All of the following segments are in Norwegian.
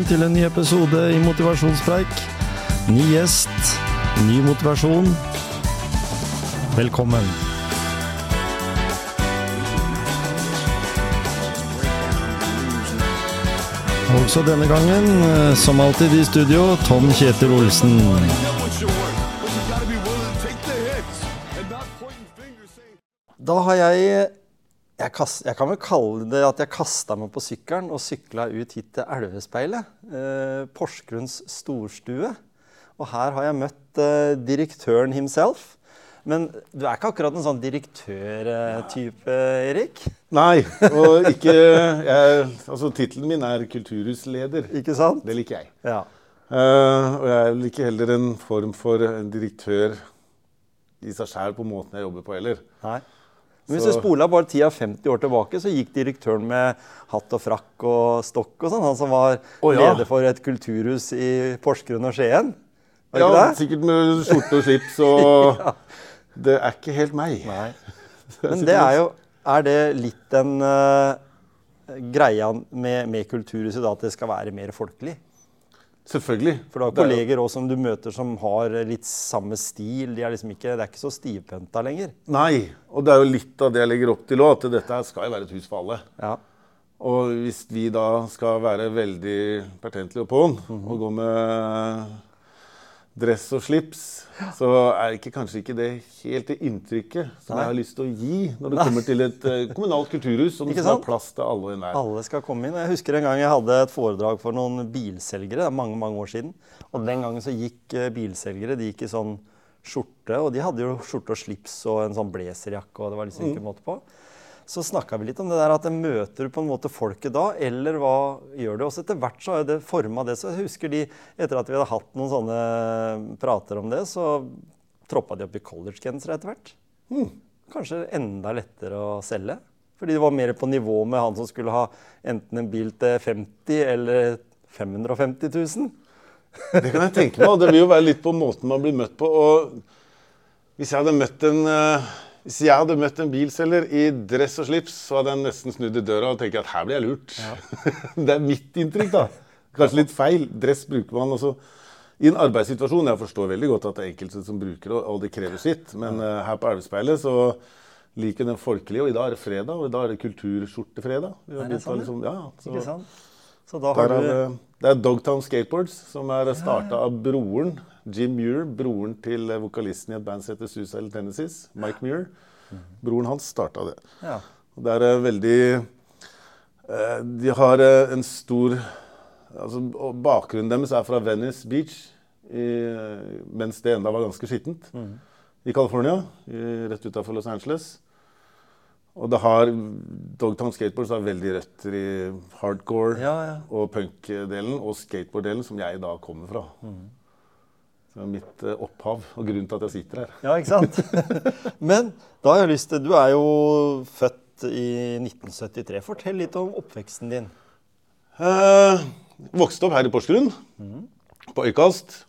Velkommen til en ny episode i Motivasjonspreik. Ny gjest, ny motivasjon. Velkommen. Også denne gangen, eh, som alltid i studio, Tom Kjetil Olsen. Da har jeg jeg, kast, jeg, kan vel kalle det at jeg kasta meg på sykkelen og sykla ut hit til Elvespeilet. Eh, Porsgrunns storstue. Og her har jeg møtt eh, direktøren himself. Men du er ikke akkurat en sånn direktørtype, Erik? Nei. Og ikke jeg, Altså, tittelen min er kulturhusleder. Ikke sant? Det liker jeg. Ja. Eh, og jeg liker heller en form for en direktør i seg sjæl på måten jeg jobber på heller. Nei. Men hvis du spola bare tida 50 år tilbake, så gikk direktøren med hatt og frakk og stokk og sånn. Han som var oh, ja. leder for et kulturhus i Porsgrunn og Skien. Var Ja, det? sikkert med skjorte og slips og Det er ikke helt meg. Nei. Men det er jo Er det litt den uh, greia med, med kulturhuset da, at det skal være mer folkelig? Selvfølgelig. For du har er kolleger også som du møter som har litt samme stil. De er liksom ikke, det er ikke så stivpønta lenger. Nei. Og det er jo litt av det jeg legger opp til òg, at dette skal jo være et hus for alle. Ja. Og hvis vi da skal være veldig pertentlige og på'n og gå med dress og slips, så er ikke, kanskje ikke det helt det inntrykket som Nei. jeg har lyst til å gi når det kommer til et eh, kommunalt kulturhus som skal ha plass til alle og enhver. Alle skal komme inn. Jeg husker en gang jeg hadde et foredrag for noen bilselgere. Er mange mange år siden. Og den gangen så gikk eh, bilselgere de gikk i sånn skjorte. Og de hadde jo skjorte og slips og en sånn blazerjakke. og det var liksom ikke måte på. Så snakka vi litt om det der at møter du på en måte folket da, eller hva gjør du? Også etter hvert så har det forma det. Så jeg husker de, etter at vi hadde hatt noen sånne prater om det, så troppa de opp i collegegensere etter hvert. Kanskje enda lettere å selge. Fordi det var mer på nivå med han som skulle ha enten en bil til 50 eller 550 000. Det kan jeg tenke meg, og det vil jo være litt på måten man blir møtt på. Og hvis jeg hadde møtt en, eh, hvis jeg hadde møtt en bilselger i dress og slips, så hadde jeg nesten snudd i døra og tenkt at her blir jeg lurt. det er mitt inntrykk, da. Kanskje litt feil. Dress bruker man også i en arbeidssituasjon. Jeg forstår veldig godt at det er enkelte som bruker det, og det krever sitt. Men uh, her på Elvespeilet så liker den folkelige, og i dag er det fredag, og i dag er det kulturskjortefredag. Vi har Er det ja? liksom, ja, så- Ikke sant? Så da har du... er det, det er Dogtown Skateboards, som er starta av broren Jim Muir, broren til eh, vokalisten i et band som heter Suicide Tendencies, Mike Muir. Broren hans starta det. ja. Og det er eh, veldig eh, De har en stor altså, Bakgrunnen deres er fra Venice Beach, i, mens det enda var ganske skittent, i California, rett utafor Los Angeles. Og det har Dogtown Skateboards har veldig røtter i hardcore Ja, ja. og punk-delen og skateboard-delen, som jeg da kommer fra. Det er mitt eh, opphav og grunnen til at jeg sitter her. Ja, ikke sant? Men da har jeg lyst til Du er jo født i 1973. Fortell litt om oppveksten din. Eh, vokste opp her i Porsgrunn, på Øykast.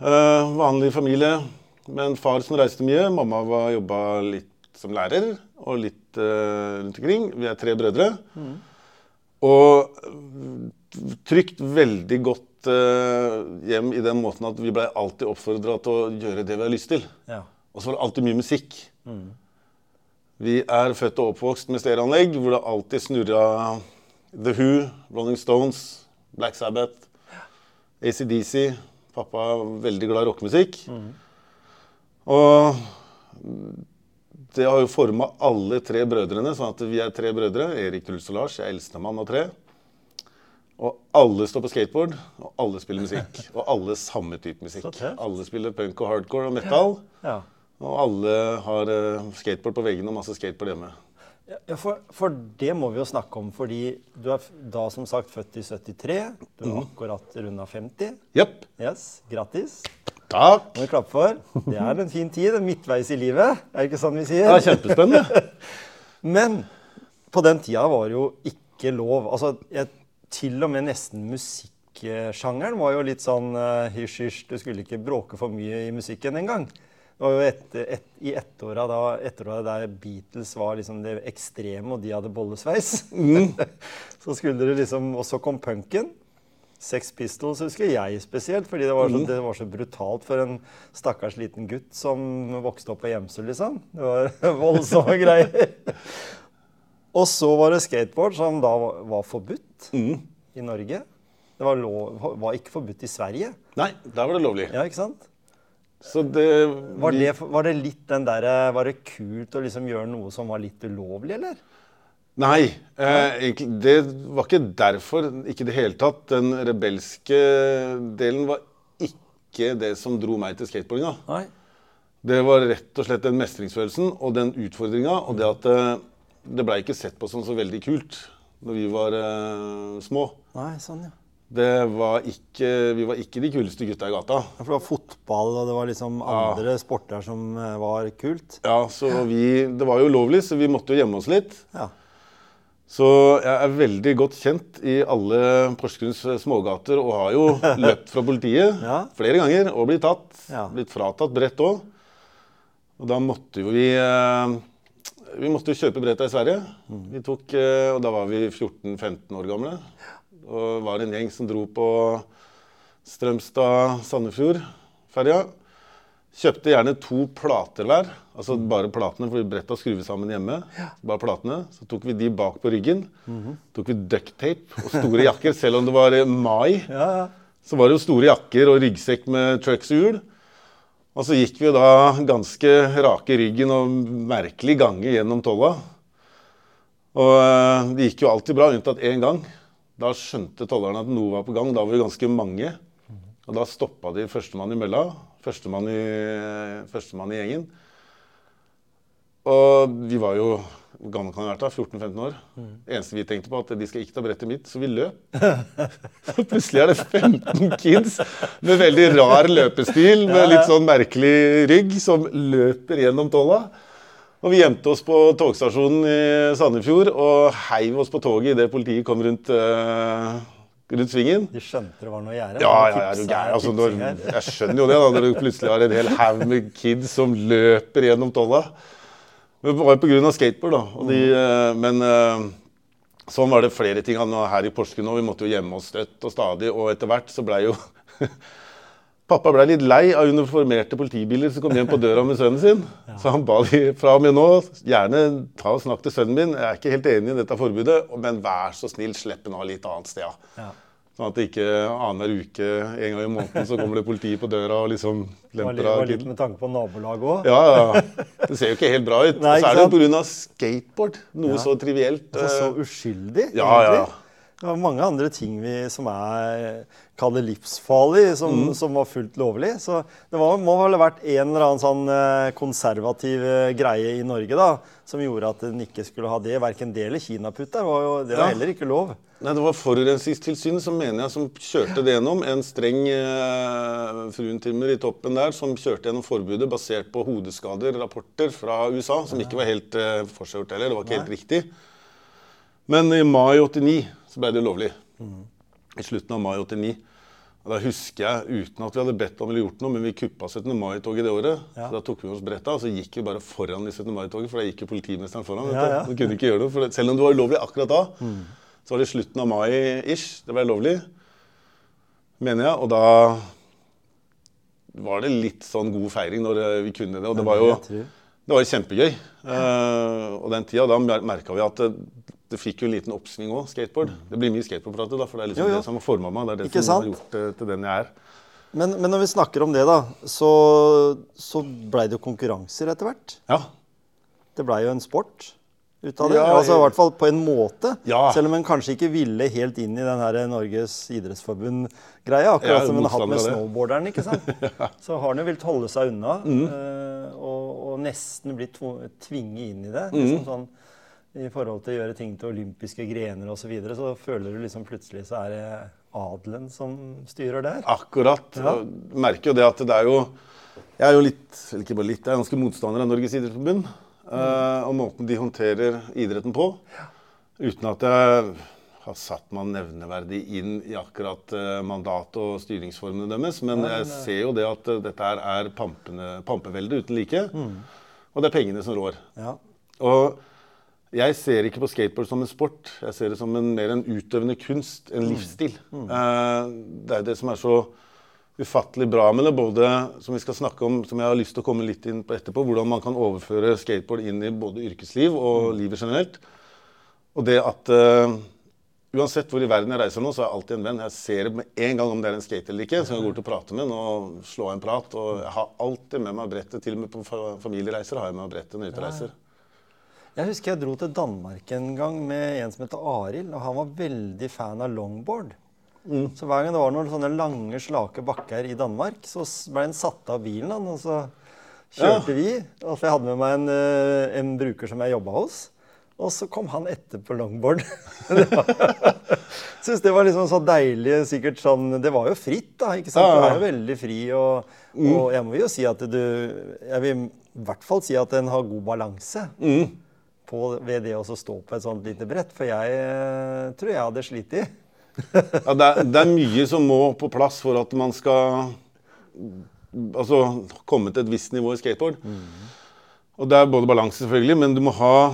Eh, vanlig familie med en far som reiste mye. Mamma var jobba litt som lærer og litt eh, rundt omkring. Vi er tre brødre. Og eh, trygt veldig godt eh, hjem i den måten at vi blei alltid oppfordra til å gjøre det vi har lyst til. Ja. Og så var det alltid mye musikk. Vi er født og oppvokst med stereoanlegg hvor det alltid snurra The Who, Rolling Stones, Black Sabbath, ACDC. Pappa er veldig glad i rockemusikk. Og det har jo forma alle tre brødrene, sånn at vi er tre brødre. Erik, Truls og Lars. Jeg er eldstemann av tre. Og alle står på skateboard, og alle spiller musikk. Og alle samme type musikk. Alle spiller punk og hardcore og metal. ja. Og alle har eh, skateboard på veggene og masse skateboard hjemme. Ja, for, for det må vi jo snakke om, fordi du er da som sagt født i 73. Du er akkurat runda 50. Yep. Yes, grattis. Takk. Må vi klappe for. Det er en fin tid. Midtveis i livet. Er det ikke sånn vi sier? Det er kjempespennende. Men på den tida var det jo ikke lov. Altså, jeg, til og med nesten musikksjangeren var jo litt sånn eh, hysj, hysj, du skulle ikke bråke for mye i musikken engang. Det var jo etter, et, i ettåra da, ettåra der Beatles var liksom det ekstreme, og de hadde bollesveis. så skulle det liksom Og så kom punken. Sex Pistols husker jeg spesielt, fordi det var, så, det var så brutalt for en stakkars liten gutt som vokste opp på Gjemsel, liksom. Det var voldsomme greier. Og så var det skateboard, som da var, forbudt forbudt i Norge. Det var, lov, var ikke forbudt i Sverige. Nei, der var det lovlig. Ja, ikke sant? Så det, Var det, var det litt den derre Var det kult å liksom gjøre noe som var litt ulovlig, eller? Nei, eh, det var ikke derfor. Ikke i det hele tatt. Den rebelske delen var ikke det som dro meg til skateboardinga. Det var rett og slett den mestringsfølelsen og den utfordringa, og det at det, blei ikke sett på som så veldig kult når vi var eh, små. Nei, sånn, ja. Det var ikke, vi var ikke de kuleste gutta i gata. Ja, For det var fotball, og det var liksom andre sporter som eh, var kult. Ja, så vi, Det var jo ulovlig, så vi måtte jo gjemme oss litt. Ja. Så jeg er veldig godt kjent i alle Porsgrunns smågater og har jo løpt fra politiet Ja. flere ganger og blitt tatt. Ja. Blitt fratatt brett òg. Og da måtte jo vi eh, Vi måtte jo kjøpe bretta i Sverige. Mm. Vi tok, eh, og da var vi 14-15 år gamle. Og var en gjeng som dro på Strømstad-Sandefjord-ferja. Kjøpte gjerne to plater hver. Altså bare platene, fordi bretta skrur sammen hjemme. Bare platene. Så tok vi de bak på ryggen. Tok vi ducktape og store jakker, selv om det var eh, mai. Så var det jo store jakker og ryggsekk med trucks og så gikk vi da ganske rake i ryggen og merkelig gange gjennom tolla. Og eh, det gikk jo alltid bra, unntatt én gang. Da skjønte tollerne at noe var på gang. Da var vi ganske mange. Og da stoppa de førstemann i mølla. Førstemann i, førstemann i gjengen. Og vi var jo hvor gammel kan jeg ha vært da? 14-15 år. eneste vi tenkte på, at de skal ikke ta brettet mitt, så vi løp. Så plutselig er det 15 kids med veldig rar løpestil, med litt sånn merkelig rygg, som løper gjennom tolla. Og vi gjemte oss på togstasjonen i Sandefjord og heiv oss på toget idet politiet kom rundt, uh, rundt svingen. De skjønte det var noe å gjøre? Ja, ja, ja, gæren? Altså, når, jeg skjønner jo det, da, når du plutselig har en hel haug med kids som løper gjennom tolla. Men det var jo pga. skateboard, da. De, eh, men eh, sånn var det flere ting han var her i Porsgrunn òg. Vi måtte jo gjemme oss støtt og stadig. Og etter hvert så blei jo Pappa blei litt lei av uniformerte politibiler som kom hjem på døra med sønnen sin. Så han ba de fra og med nå gjerne ta og snakk til sønnen min. Jeg er ikke helt enig i dette forbudet, men vær så snill, slipp den av litt annet sted. Ja. Sånn at det ikke annenhver uke, en gang i måneden, så kommer det politi på døra og liksom lemper av litt med tanke på nabolag òg. Ja, ja. Det ser jo ikke helt bra ut. Nei, så er det jo pga. skateboard. Noe Ja. så trivielt. Altså, så eh, uskyldig, Ja, ja, ja. Det var mange andre ting vi, som er kaller livsfarlig, som, Mm. som var fullt lovlig. Så det var, må vel ha vært en eller annen sånn eh, konservativ eh, greie i Norge da, som gjorde at den ikke skulle ha det. Verken det eller kinaputt der. Var jo, det var Ja. heller ikke lov. Nei, Det var Forurensningstilsynet som mener jeg som kjørte det gjennom. En streng eh, fruentimmer i toppen der som kjørte gjennom forbudet basert på hodeskader, rapporter fra USA, som ikke var helt eh, forseggjort heller. Det var ikke helt riktig. Men i mai 89 så ble det lovlig. I slutten av mai 89. Og da husker jeg, uten at vi hadde bedt om eller gjort noe, men vi kuppa 17. mai-toget det året. Ja. Så da tok vi oss bretta, og så gikk vi bare foran i 17. mai-toget, for da gikk jo politimesteren foran. Ja, du. ja. Så kunne ikke gjøre noe, for det, selv om det var ulovlig akkurat da, så var det slutten av mai-ish det var lovlig, mener jeg. Og da var det litt sånn god feiring når eh, vi kunne det. Og det var jo det var kjempegøy. kjempegøy. Uh, og den tida, da merka vi at det, fikk jo en liten oppsving òg, skateboard. Det blir mye skateboardprat, da, for det er liksom Jo, jo. det som har forma meg. Det er det Ikke som har sant? gjort det til den jeg er. Men, men når vi snakker om det, da, så, så blei det jo konkurranser etter hvert. Ja. Det blei jo en sport ut av det. Ja, altså I hvert fall på en måte. Ja. Selv om en kanskje ikke ville helt inn i den her Norges idrettsforbund-greia. Akkurat ja, som en har hatt med snowboarderen. ikke sant? Så har han jo villet holde seg unna Mm. eh, og, og nesten blitt tvinget inn i det. Mm. liksom sånn I forhold til å gjøre ting til olympiske grener osv. Så, videre, så føler du liksom plutselig så er det adelen som styrer der. Akkurat. Ja. Jeg merker jo det at det er jo Jeg er jo litt, eller ikke bare litt, jeg er ganske motstander av Norges idrettsforbund. Mm. og måten de håndterer idretten på. Uten at jeg har satt meg nevneverdig inn i akkurat mandat mandatet og styringsformene deres. Men jeg ser jo det at dette her er pampene, pampevelde uten like. Mm. Og det er pengene som rår. Ja. Og jeg ser ikke på skateboard som en sport. Jeg ser det som en, mer en utøvende kunst, en Mm. livsstil. Uh, det er det som er så ufattelig bra med det, både som vi skal snakke om, som jeg har lyst til å komme litt inn på etterpå, hvordan man kan overføre skateboard inn i både yrkesliv og livet generelt. Og det at uh, uansett hvor i verden jeg reiser nå, så er jeg alltid en venn. Jeg ser med en gang om det er en skater eller ikke, så jeg går til å prate med og slå en prat. Og jeg har alltid med meg brettet, til og med på fa- familiereiser har jeg med meg brettet når jeg er ute og reiser. Jeg husker jeg dro til Danmark en gang med en som heter Arild, og han var veldig fan av longboard. Så hver gang det var noen sånne lange, slake bakker i Danmark, så ble han satt av bilen, og så kjørte vi. Og så jeg hadde med meg en, eh, en bruker som jeg jobba hos. Og så kom han etter på longboard. Syns det var liksom så deilig. sikkert sånn, Det var jo fritt, da. ikke sant? Ja, Du ja. er jo veldig fri. Og, og jeg må jo si at du Jeg vil i hvert fall si at den har god balanse på, ved det å stå på et sånt lite brett. For jeg eh, tror jeg hadde slitt i. Ja, det, er, det er mye som må på plass for at man skal altså, komme til et visst nivå i skateboard. Og det er både balanse, selvfølgelig, men du må ha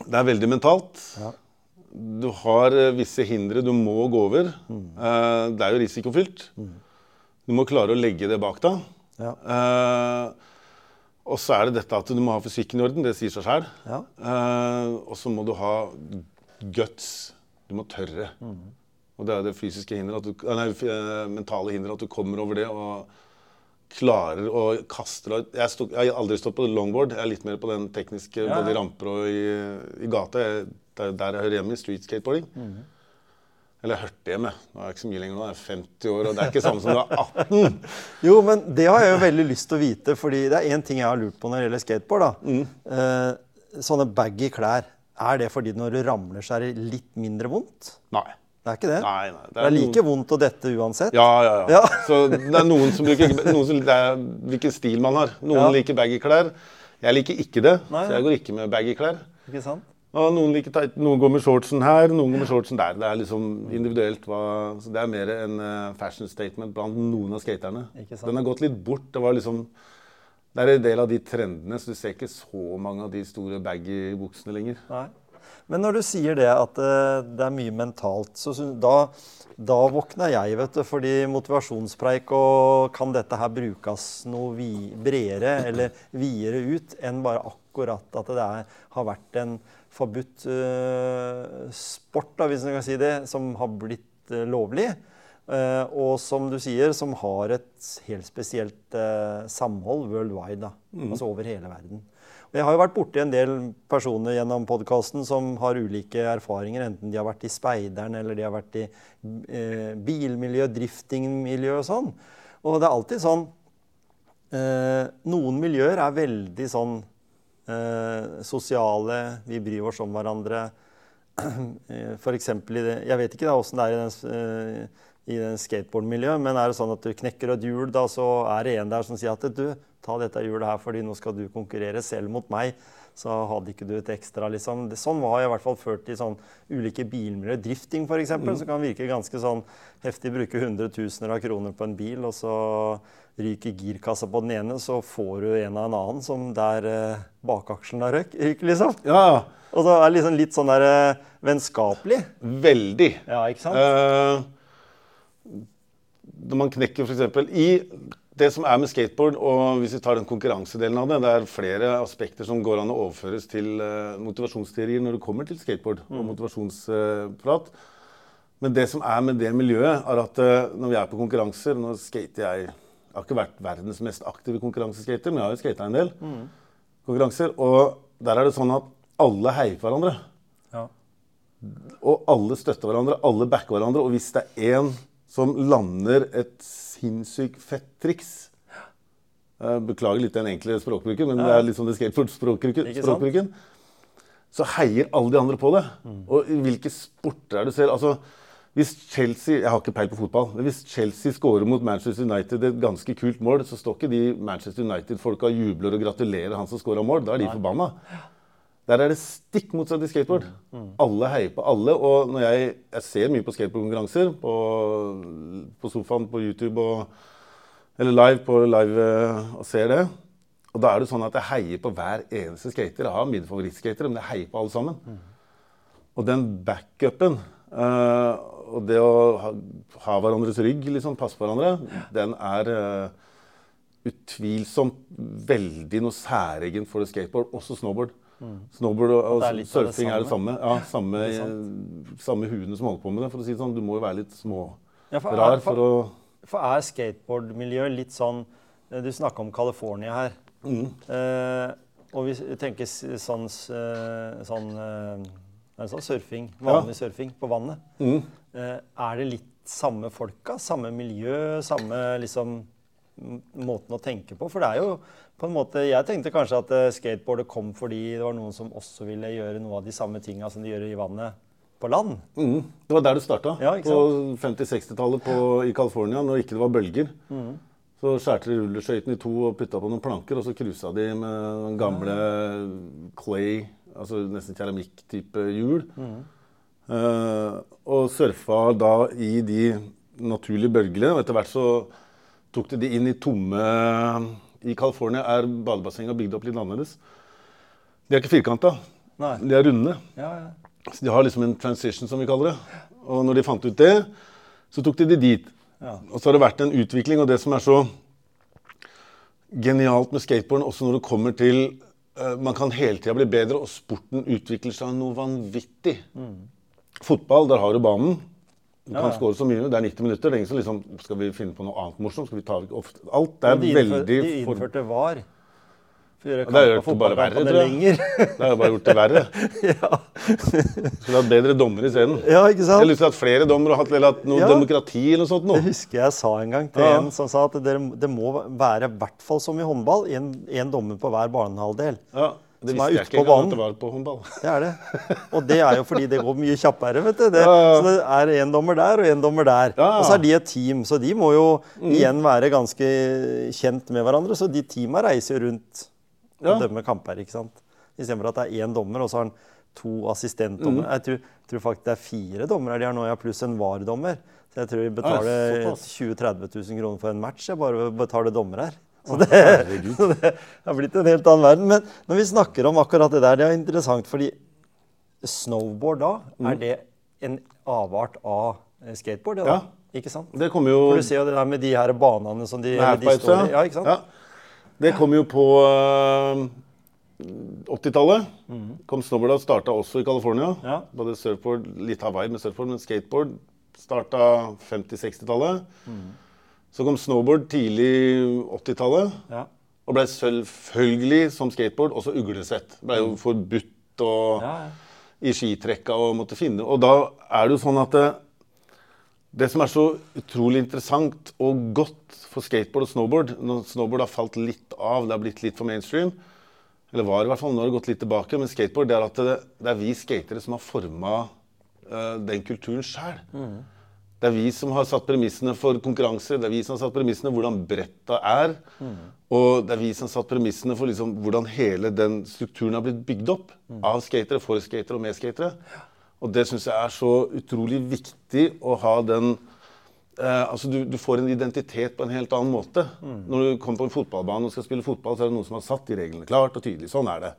Det er veldig mentalt. Ja. Du har eh, visse hindre du må gå over. Eh, det er jo risikofylt. Du må klare å legge det bak deg. Ja. Eh, og så er det dette at du må ha fysikken i orden. Det sier seg sjøl. Ja. og så må du ha guts. Du må tørre. Og det er det fysiske hinderet, at du, eh, nei, eh, mentale hinderet, at du kommer over det og klarer å kaste deg jeg, stod, jeg har aldri stått på longboard. Jeg er litt mer på den tekniske, Ja, både i ramper og i, i gata. Jeg, det er der jeg hører hjemme, i street skateboarding. Mhm. Eller jeg hørte hjemme. Nå er jeg ikke så mye lenger nå, jeg er 50 år, og det er ikke samme som du er 18. Jo, men det har jeg jo veldig lyst til å vite, fordi det er én ting jeg har lurt på når det gjelder skateboard. da. Eh, sånne baggy klær, er det fordi når du ramler, så er det litt mindre vondt? Nei. Det er ikke det? Nei, nei. Det er like vondt å dette uansett? Ja, ja, ja. Ja. Så det er noen som bruker noen som, Det er hvilken stil man har. Noen Ja. liker baggy klær. Jeg liker ikke det, Nei, så jeg går ikke med baggy klær. Ikke sant? Og noen, liker tight, noen går med shortsen her, noen går med shortsen der. Det er liksom individuelt. Hva, så det er mer en eh, fashion statement blant noen av skaterne. Den har gått litt bort. Det var liksom det er en del av de trendene, så du ser ikke så mange av de store baggy buksene lenger. Nei. Men når du sier det, at eh, det er mye mentalt, så da, da våkner jeg, vet du. Fordi motivasjonspreik og kan dette her brukes noe bredere eller videre ut enn bare akkurat at det er, har vært en forbudt eh, sport, da, hvis man kan si det, som har blitt eh, lovlig. Eh, og som du sier, som har et helt spesielt samhold worldwide. Da, Altså over hele verden. Jeg har jo vært borti en del personer gjennom podkasten som har ulike erfaringer, enten de har vært i speideren eller de har vært i eh, bilmiljø, driftingmiljø og sånn. Og det er alltid sånn eh, Noen miljøer er veldig sånn sosiale, vi bryr oss om hverandre. F.eks. For eksempel i det Jeg vet ikke da åssen det er i den, eh, i den skateboardmiljøet, men er det sånn at du knekker et hjul, da, så er det en der som sier at du, ta dette hjulet her, fordi nå skal du konkurrere selv mot meg. Så hadde ikke du et ekstra, liksom. Det, sånn var jeg i hvert fall ført i sånn ulike bilmiljøer. Drifting, f.eks., eksempel som kan virke ganske sånn heftig. Bruke hundretusener av kroner på en bil, og så ryker girkassa på den ene, så får du en av en annen som der eh, bakaksjen har røk, ryker, liksom. Ja, ja. Og så er det liksom litt sånn der eh, vennskapelig. Veldig. Ja, ikke sant? Eh, når man knekker f.eks. i det som er med skateboard, og hvis vi tar den konkurransedelen av det, det er flere aspekter som går an å overføres til eh, motivasjonsteorier når det kommer til skateboard og motivasjonsprat. Men det som er med det miljøet, er at eh, når vi er på konkurranser Nå skater jeg Jeg har ikke vært verdens mest aktive konkurranseskater, men jeg har jo skata en del konkurranser. Og der er det sånn at alle heier på hverandre. Ja. Og alle støtter hverandre, alle backer hverandre. Og hvis det er én som lander et sinnssykt fett triks eh, Beklager litt den enkle språkbruken, men det er liksom det skateboardspråkbruken. Så heier alle de andre på det. Og i hvilke sporter er det du ser altså, hvis Chelsea Jeg har ikke peil på fotball. Men hvis Chelsea scorer mot Manchester United et ganske kult mål, så står ikke de Manchester United-folka og jubler og gratulerer han som scora mål. Da er de forbanna. Der er det stikk motsatt i skateboard. Alle heier på alle. Og når jeg, jeg ser mye på skateboardkonkurranser på, på sofaen på YouTube og, eller live på live eh, og ser det. Og da er det sånn at jeg heier på hver eneste skater. Jeg har mine favorittskatere, men jeg heier på alle sammen. Og den backupen eh, og det å ha, ha hverandres rygg, liksom, passe på hverandre, den er uh, utvilsomt veldig noe særegent for skateboard, også snowboard. Snowboard og, og er surfing det er det samme. Ja, samme, det samme huene som holder på med det. for å si det sånn. Du må jo være litt smårar Ja, for er- for å For er skateboardmiljøet litt sånn eh, Du snakka om California her. Eh, og vi tenker sånn, eh, sånn, eh, sånn surfing, vanlig surfing på vannet. mm. Eh, er det litt samme folka? Samme miljø? Samme liksom måten å tenke på? For det er jo på en måte Jeg tenkte kanskje at eh, skateboardet kom fordi det var noen som også ville gjøre noe av de samme tinga som de gjør i vannet på land. Mm. Det var der det starta. Ja, på 50-60-tallet i California, når ikke det var bølger. Mm. Så skjærte de rulleskøytene i to og putta på noen planker, og så cruisa de med den gamle clay, altså nesten keramikk-type hjul. Mm. Eh, og surfa da i de naturlige bølgene. Og etter hvert så tok de de inn i tomme I California er badebassenga bygd opp litt annerledes. De er ikke firkanta. Nei. De er runde. Ja, ja. Så de har liksom en transition, som vi kaller det. Og når de fant ut det, så tok de de dit. Ja. Og så har det vært en utvikling, og det som er så genialt med skateboarden, også når det kommer til uh, Man kan hele tida bli bedre, og sporten utvikler seg noe vanvittig. Fotball, der har du banen. Du kan Ja, ja. skåre så mye. Det er 90 minutter. Det er ingen som liksom Skal vi finne på noe annet morsomt? Skal vi ta ofte, Alt det er de, veldig de innførte VAR. For å gjøre det har gjort det bare verre, tror jeg. Det har bare gjort det verre. ja. Skulle hatt bedre dommere isteden. ja, ikke sant? har lyst til å ha flere dommere og hatt, eller hatt noe Ja. demokrati eller noe sånt. Det husker jeg sa en gang til Ja. en som sa at det, det må være i hvert fall som i håndball, én dommer på hver barnehalvdel. Ja, det visste jeg ikke på engang at det var på håndball. Det er det. Og det er jo fordi det går mye kjappere, vet du. Det, Ja, ja. Så det er én dommer der og én dommer der. Ja. Og så er de et team, så de må jo igjen være ganske kjent med hverandre. Så de teama reiser rundt og dømmer kamper, ikke sant. Istedenfor at det er én dommer, og så har han to assistentdommere. Jeg tror, tror faktisk det er fire dommere de har nå, ja, pluss en VAR-dommer. Så jeg tror vi betaler 20 000-30 000 kroner for en match jeg bare betaler dommer her. Så det, så det har blitt en helt annen verden. Men når vi snakker om akkurat det der, det er interessant, fordi snowboard da, Mm. er det en avart av eh, skateboard? Ja. Ikke sant? Det kommer jo For du ser jo det der med de her banene som de, med de står i. Ja, ikke sant? Ja. Det kom jo på øh, 80-tallet. Kom snowboarda starta også i California. Ja. Både surfboard, litt Hawaii med surfboard, men skateboard starta 50-60-tallet. Så kom snowboard tidlig 80-tallet. Ja. Og ble selvfølgelig, som skateboard, også uglesett. Ble jo forbudt og Ja, ja. i skitrekka og måtte finne Og da er det jo sånn at det, det som er så utrolig interessant og godt for skateboard og snowboard Når snowboard har falt litt av, det har blitt litt for mainstream, eller var i hvert fall, nå har det gått litt tilbake, men skateboard det er at det, det er vi skatere som har forma den kulturen sjøl. Det er vi som har satt premissene for konkurranser, det er vi som har satt premissene hvordan bretta er. Og det er vi som har satt premissene for liksom hvordan hele den strukturen har blitt bygd opp. Av skatere, for skatere og med skatere. Og det syns jeg er så utrolig viktig å ha den eh, Altså du, du får en identitet på en helt annen måte. Når du kommer på en fotballbane og skal spille fotball, så er det noen som har satt de reglene klart og tydelig. Sånn er det.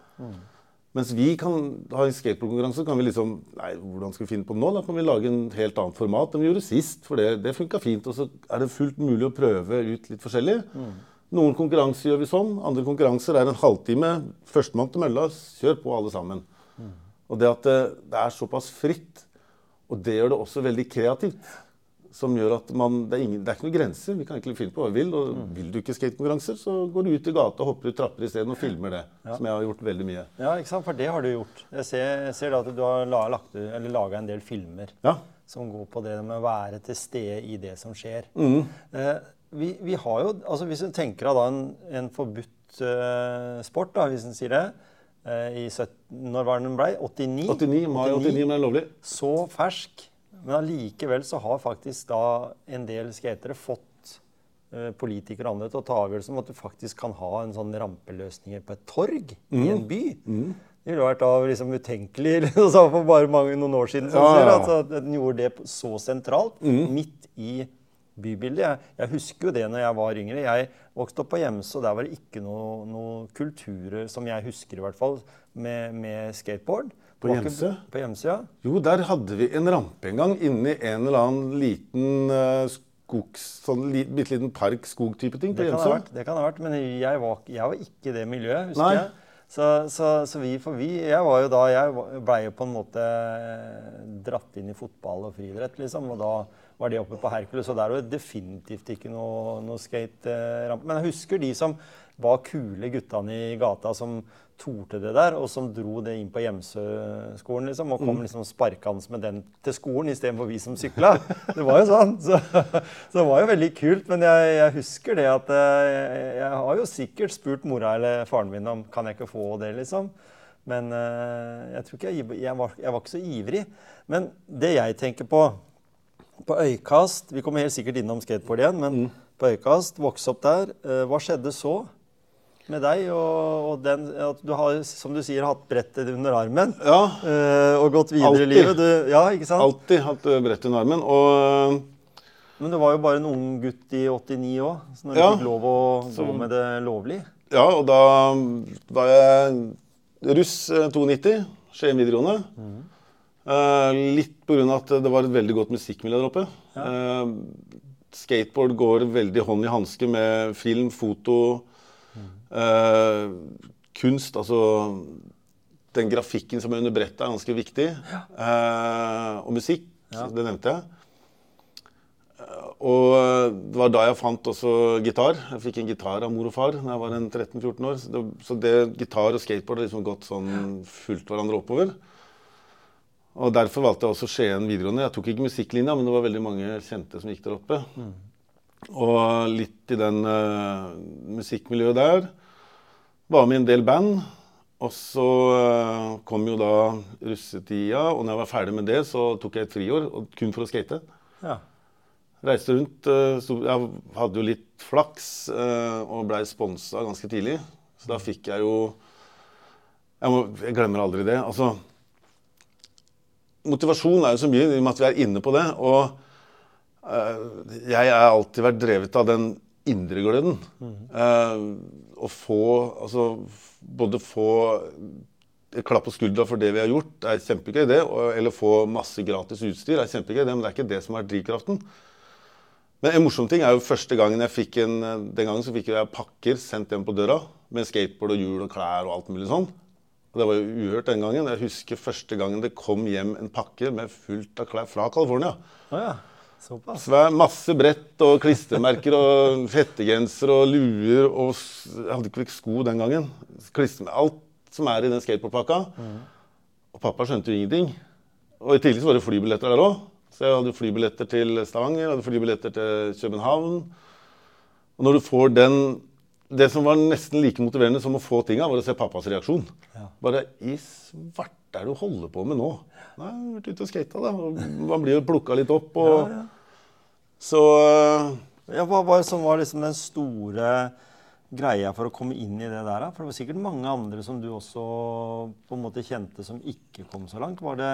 Mens vi kan ha en skateboardkonkurranse, kan vi liksom Nei, hvordan skal vi finne på nå? Da kan vi lage en helt annet format enn vi gjorde sist. For det, det funka fint. Og så er det fullt mulig å prøve ut litt forskjellig. Noen konkurranser gjør vi sånn. Andre konkurranser er en halvtime. Førstemann til mølla. Kjør på, alle sammen. Og det at det, det er såpass fritt, og det gjør det også veldig kreativt. Som gjør at man, det, er ingen, det er ikke noen grenser. Vi kan egentlig finne på hva vi vil. Og vil du ikke skatekonkurranser, så går du ut i gata og hopper ut trapper isteden og filmer det. Som jeg har gjort veldig mye. ja, ikke sant? For det har du gjort. Jeg ser, jeg ser at du har laga en del filmer Ja. som går på det med å være til stede i det som skjer. Mm. Eh, vi, vi har jo, altså Hvis du tenker deg en, en forbudt eh, sport, da, hvis en sier det eh, i 17, Når var den blei? 89? 89, mai 89, men er lovlig. Så fersk. Men allikevel så har faktisk da en del skatere fått eh, politikere og andre til å ta avgjørelse om at du faktisk kan ha en sånn rampeløsninger på et torg i en by. Det ville vært av liksom utenkelig liksom, for bare mange, noen år siden. Sånn, Ja, ja. Altså, at den gjorde det så sentralt, midt i bybildet. Jeg, jeg husker jo det når jeg var yngre. Jeg vokste opp på Gjemse, og der var det ikke noe, noe kulturer, som jeg husker i hvert fall, med, med skateboard. På Gjemse? På Gjemse, ja. Jo, der hadde vi en rampe en gang inni en eller annen liten uh, skogs... Sånn li, bitte liten park, skog-type ting på Det Gjemse. det kan ha vært, men jeg var, jeg var ikke i det miljøet, husker Nei. jeg. Så, så, så vi, for vi, jeg var jo da, jeg blei jo på en måte dratt inn i fotball og friidrett, liksom. Og da var det oppe på Hercules, og der var det definitivt ikke noe, noe skaterampe. Men jeg husker de som var kule guttene i gata som torde det der, og som dro det inn på Gjemsø-skolen, liksom, og kom liksom sparkende med den til skolen istedenfor vi som sykla. Det var jo sånn. Så, så det var jo veldig kult. Men jeg, jeg husker det at eh, jeg, jeg har jo sikkert spurt mora eller faren min om kan jeg ikke få det, liksom. Men eh, jeg tror ikke jeg, jeg, var, jeg var ikke så ivrig. Men det jeg tenker på på Øykast Vi kommer helt sikkert innom skateboard igjen, men på Øykast, vokse opp der. eh, hva skjedde så med deg? Og, og den, at du har, som du sier, hatt brettet under armen Ja, eh, og gått videre Altid. i livet. Du, ja, ikke sant? alltid hatt brettet under armen. Og Men du var jo bare en ung gutt i 89 òg, så når Ja. du fikk lov å gå med det lovlig ja, og da var jeg russ eh, 92, Skien videregående. Eh, litt pga. at det var et veldig godt musikkmiljø der oppe. Eh, skateboard går veldig hånd i hanske med film, foto, eh, kunst. Altså den grafikken som er under brettet, er ganske viktig. Eh, og musikk, Ja. det nevnte jeg. Uh, Og det var da jeg fant også gitar. Jeg fikk en gitar av mor og far da jeg var 13-14 år. Så det, så det gitar og skateboard har liksom gått sånn fulgt hverandre oppover. Og derfor valgte jeg også Skien videregående. Jeg tok ikke musikklinja, men det var veldig mange kjente som gikk der oppe. Og litt i den musikkmiljøet der. Var med i en del band. Og så eh, kom jo da russetida, og når jeg var ferdig med det, så tok jeg et friår kun for å skate. Ja. Reiste rundt. eh, Jeg hadde jo litt flaks eh, og blei sponsa ganske tidlig. Så da fikk jeg jo Jeg, må, jeg glemmer aldri det. Altså Motivasjon er jo så mye, i og med at vi er inne på det. Og jeg har alltid vært drevet av den indre gløden. Eh, å få Altså både få et klapp på skuldra for det vi har gjort, er kjempegøy, det. Eller få masse gratis utstyr er kjempegøy, det, men det er ikke det som er drivkraften. Men en morsom ting er jo første gangen jeg fikk en Den gangen så fikk jeg pakker sendt hjem på døra med skateboard og hjul og klær og alt mulig sånn. Og det var jo uhørt den gangen. Jeg husker første gangen det kom hjem en pakke med fullt av klær fra California. Å ja. Såpass. Svær, masse brett og klistremerker og fettegenser og luer og Jeg hadde ikke sko den gangen. Klister, alt som er i den skateboardpakka. Og pappa skjønte jo ingenting. Og i tillegg så var det flybilletter der òg. Så jeg hadde flybilletter til Stavanger, jeg hadde flybilletter til København. Og når du får den Det som var nesten like motiverende som å få tinga, var å se pappas reaksjon. Ja. Bare I svarte er det du holder på med nå? Nei, jeg har vært ute og skata, da. Man blir jo plukka litt opp. Og, Ja, ja. Så øh, Ja, hva var som var liksom den store greia for å komme inn i det der? For det var sikkert mange andre som du også på en måte kjente som ikke kom så langt. Var det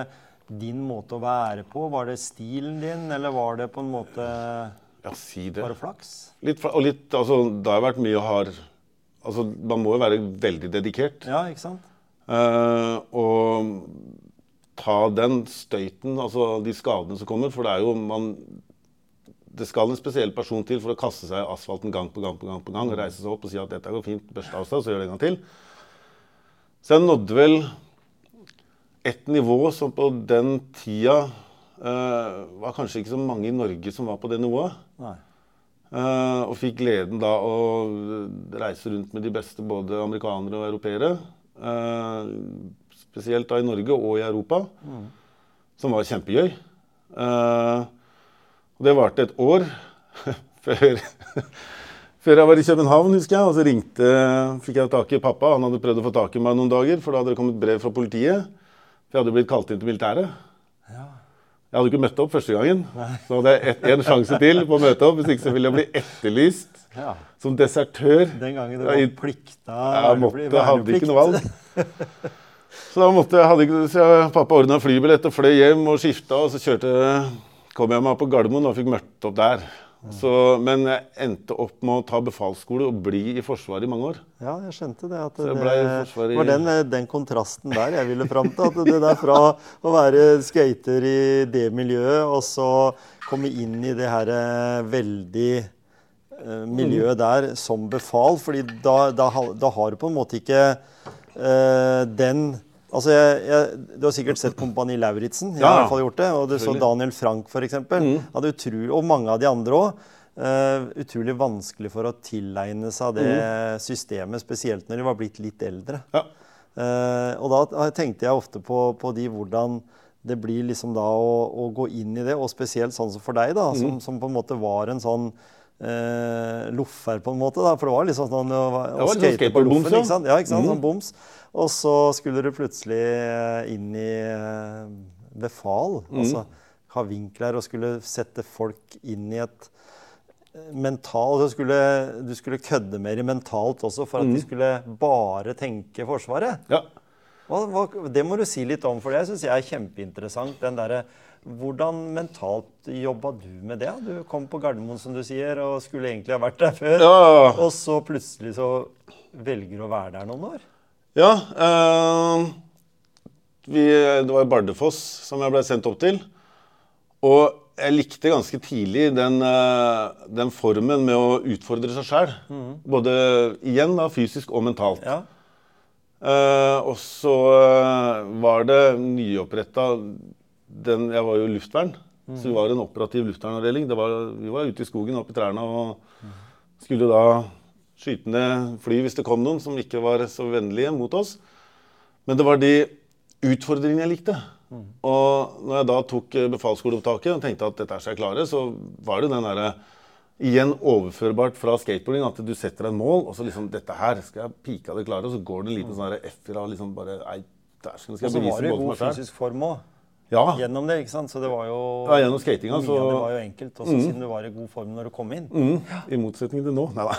din måte å være på? Var det stilen din, eller var det på en måte ja, si det. bare flaks? Litt, og litt, altså, det har vært mye hard Altså, man må jo være veldig dedikert. Ja, ikke sant? Uh, og ta den støyten, altså de skadene som kommer. For det er jo man Det skal en spesiell person til for å kaste seg i asfalten gang på gang på gang. på gang, og Reise seg opp og si at dette går fint, børste av seg, så gjør det en gang til. Så jeg nådde vel et nivå som på den tida uh, var kanskje ikke så mange i Norge som var på det nivået. Nei. Uh, og fikk gleden da å reise rundt med de beste, både amerikanere og europeere. Eh, spesielt da i Norge og i Europa, som var kjempegøy. Uh, og det varte et år før, før jeg var i København, husker jeg. Og så ringte, fikk jeg tak i pappa. Han hadde prøvd å få tak i meg noen dager, for da hadde det kommet brev fra politiet. For jeg hadde blitt kalt inn til militæret. Ja. Jeg hadde ikke møtt opp første gangen. Så hadde jeg en sjanse til på å møte opp. Hvis ikke så ville jeg bli etterlyst ja. som desertør. Den gangen det var plikta Jeg måtte, hadde ikke noe valg. Så da måtte jeg, hadde, ikke- så jeg, pappa ordna flybillett og fløy hjem og skifta, og så kjørte, kom jeg meg på Gardermoen og fikk møtt opp der. Så, men jeg endte opp med å ta befalsskole og bli i Forsvaret i mange år. Ja, jeg skjønte det. At det, i- var den, den kontrasten der jeg ville fram til. At det der fra å være skater i det miljøet, og så komme inn i det her eh, veldig eh, miljøet der som befal. fordi da, da, da har du på en måte ikke den Altså, jeg, jeg, Du har sikkert sett Kompani Lauritzen. Jeg har i Ja, hvert fall gjort det. Og du så. Daniel Frank, f.eks. Mm. og mange av de andre òg. utrolig vanskelig for å tilegne seg det systemet, spesielt når de var blitt litt eldre. Ja. Uh, og da tenkte jeg ofte på, på de hvordan det blir liksom da å, å gå inn i det, og spesielt sånn som for deg, da, som, som på en måte var en sånn eh, loffer, på en måte. da, For det var liksom sånn å, å sånn skate på loffen, ikke sant? Ja, ikke sant? Sånn boms. Og så skulle du plutselig eh, inn i eh, befal. Altså ha vinkler og skulle sette folk inn i et eh, mental, du skulle, du skulle kødde mer mentalt også for at de skulle bare tenke Forsvaret. ja. Hva, hva, det må du si litt om, for det syns jeg er kjempeinteressant. den der, Hvordan mentalt jobba du med det? Du kom på Gardermoen, som du sier, og skulle egentlig ha vært der før. Ja. Og så plutselig så velger du å være der noen år. Ja. eh, vi, det var Bardufoss som jeg ble sendt opp til. Og jeg likte ganske tidlig den, eh, den formen med å utfordre seg sjøl. Både igjen da, fysisk og mentalt. Ja. Eh, og så eh, var det nyoppretta den Jeg var jo luftvern, så vi var en operativ luftvernavdeling. Det var, vi var ute i skogen oppe i trærne og skulle da skyte ned fly hvis det kom noen som ikke var så vennlige mot oss. Men det var de utfordringene jeg likte. Og når jeg da tok befalsskoleopptaket og tenkte at dette skal jeg klare, så var det den derre Igjen overførbart fra skateboarding at du setter deg et mål, og så liksom Dette her skal jeg pika det klare, og så går det en liten sånn der fra liksom bare Nei, dæsken, skal Og jeg så var bevise du i både for god meg selv. fysisk form òg. Ja. Gjennom det, ikke sant? Så det var jo Ja, gjennom skatinga, så- det var jo enkelt, også siden du var i god form når du kom inn. Mm, I motsetning til nå. Nei da.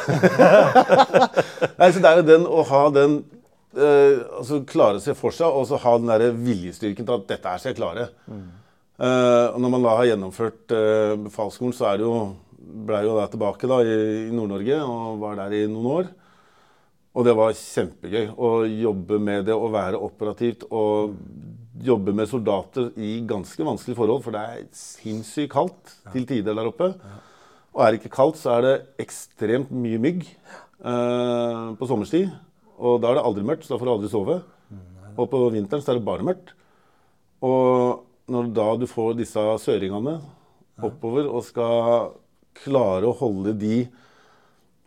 Nei, så det er jo den å ha den eh, Altså klare seg for seg, og så ha den der viljestyrken til at dette her skal jeg klare. Eh, og når man da har gjennomført eh, befalsskolen, så er det jo ble jo da tilbake da i, i Nord-Norge og var der i noen år. Og det var kjempegøy å jobbe med det og være operativt og jobbe med soldater i ganske vanskelige forhold, for det er sinnssykt kaldt til tider der oppe. Og er det ikke kaldt, så er det ekstremt mye mygg eh, på sommerstid. Og da er det aldri mørkt, så da får du aldri sove. Og på vinteren så er det bare mørkt. Og når da du får disse søringene oppover og skal klare å holde de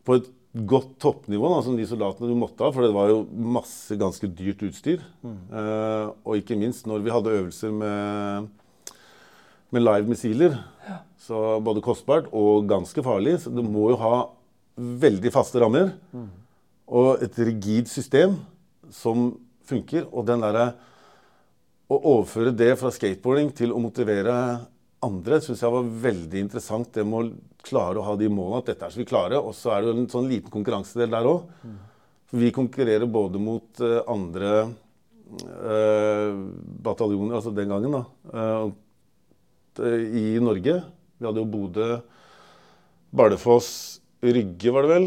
på et godt toppnivå, da, som de soldatene du måtte ha, for det var jo masse ganske dyrt utstyr. Eh, og ikke minst når vi hadde øvelser med, med live missiler. Så både kostbart og ganske farlig. Så du må jo ha veldig faste rammer. Og et rigid system som funker. Og den derre Å overføre det fra skateboarding til å motivere andre syns jeg var veldig interessant. Det med å klare å ha de målene, at dette er så vi klarer. Og så er det en sånn liten konkurransedel der òg. Vi konkurrerer både mot eh, andre eh, bataljoner, altså den gangen, da, eh, eh, i Norge. Vi hadde jo Bodø, Bardufoss, Rygge var det vel,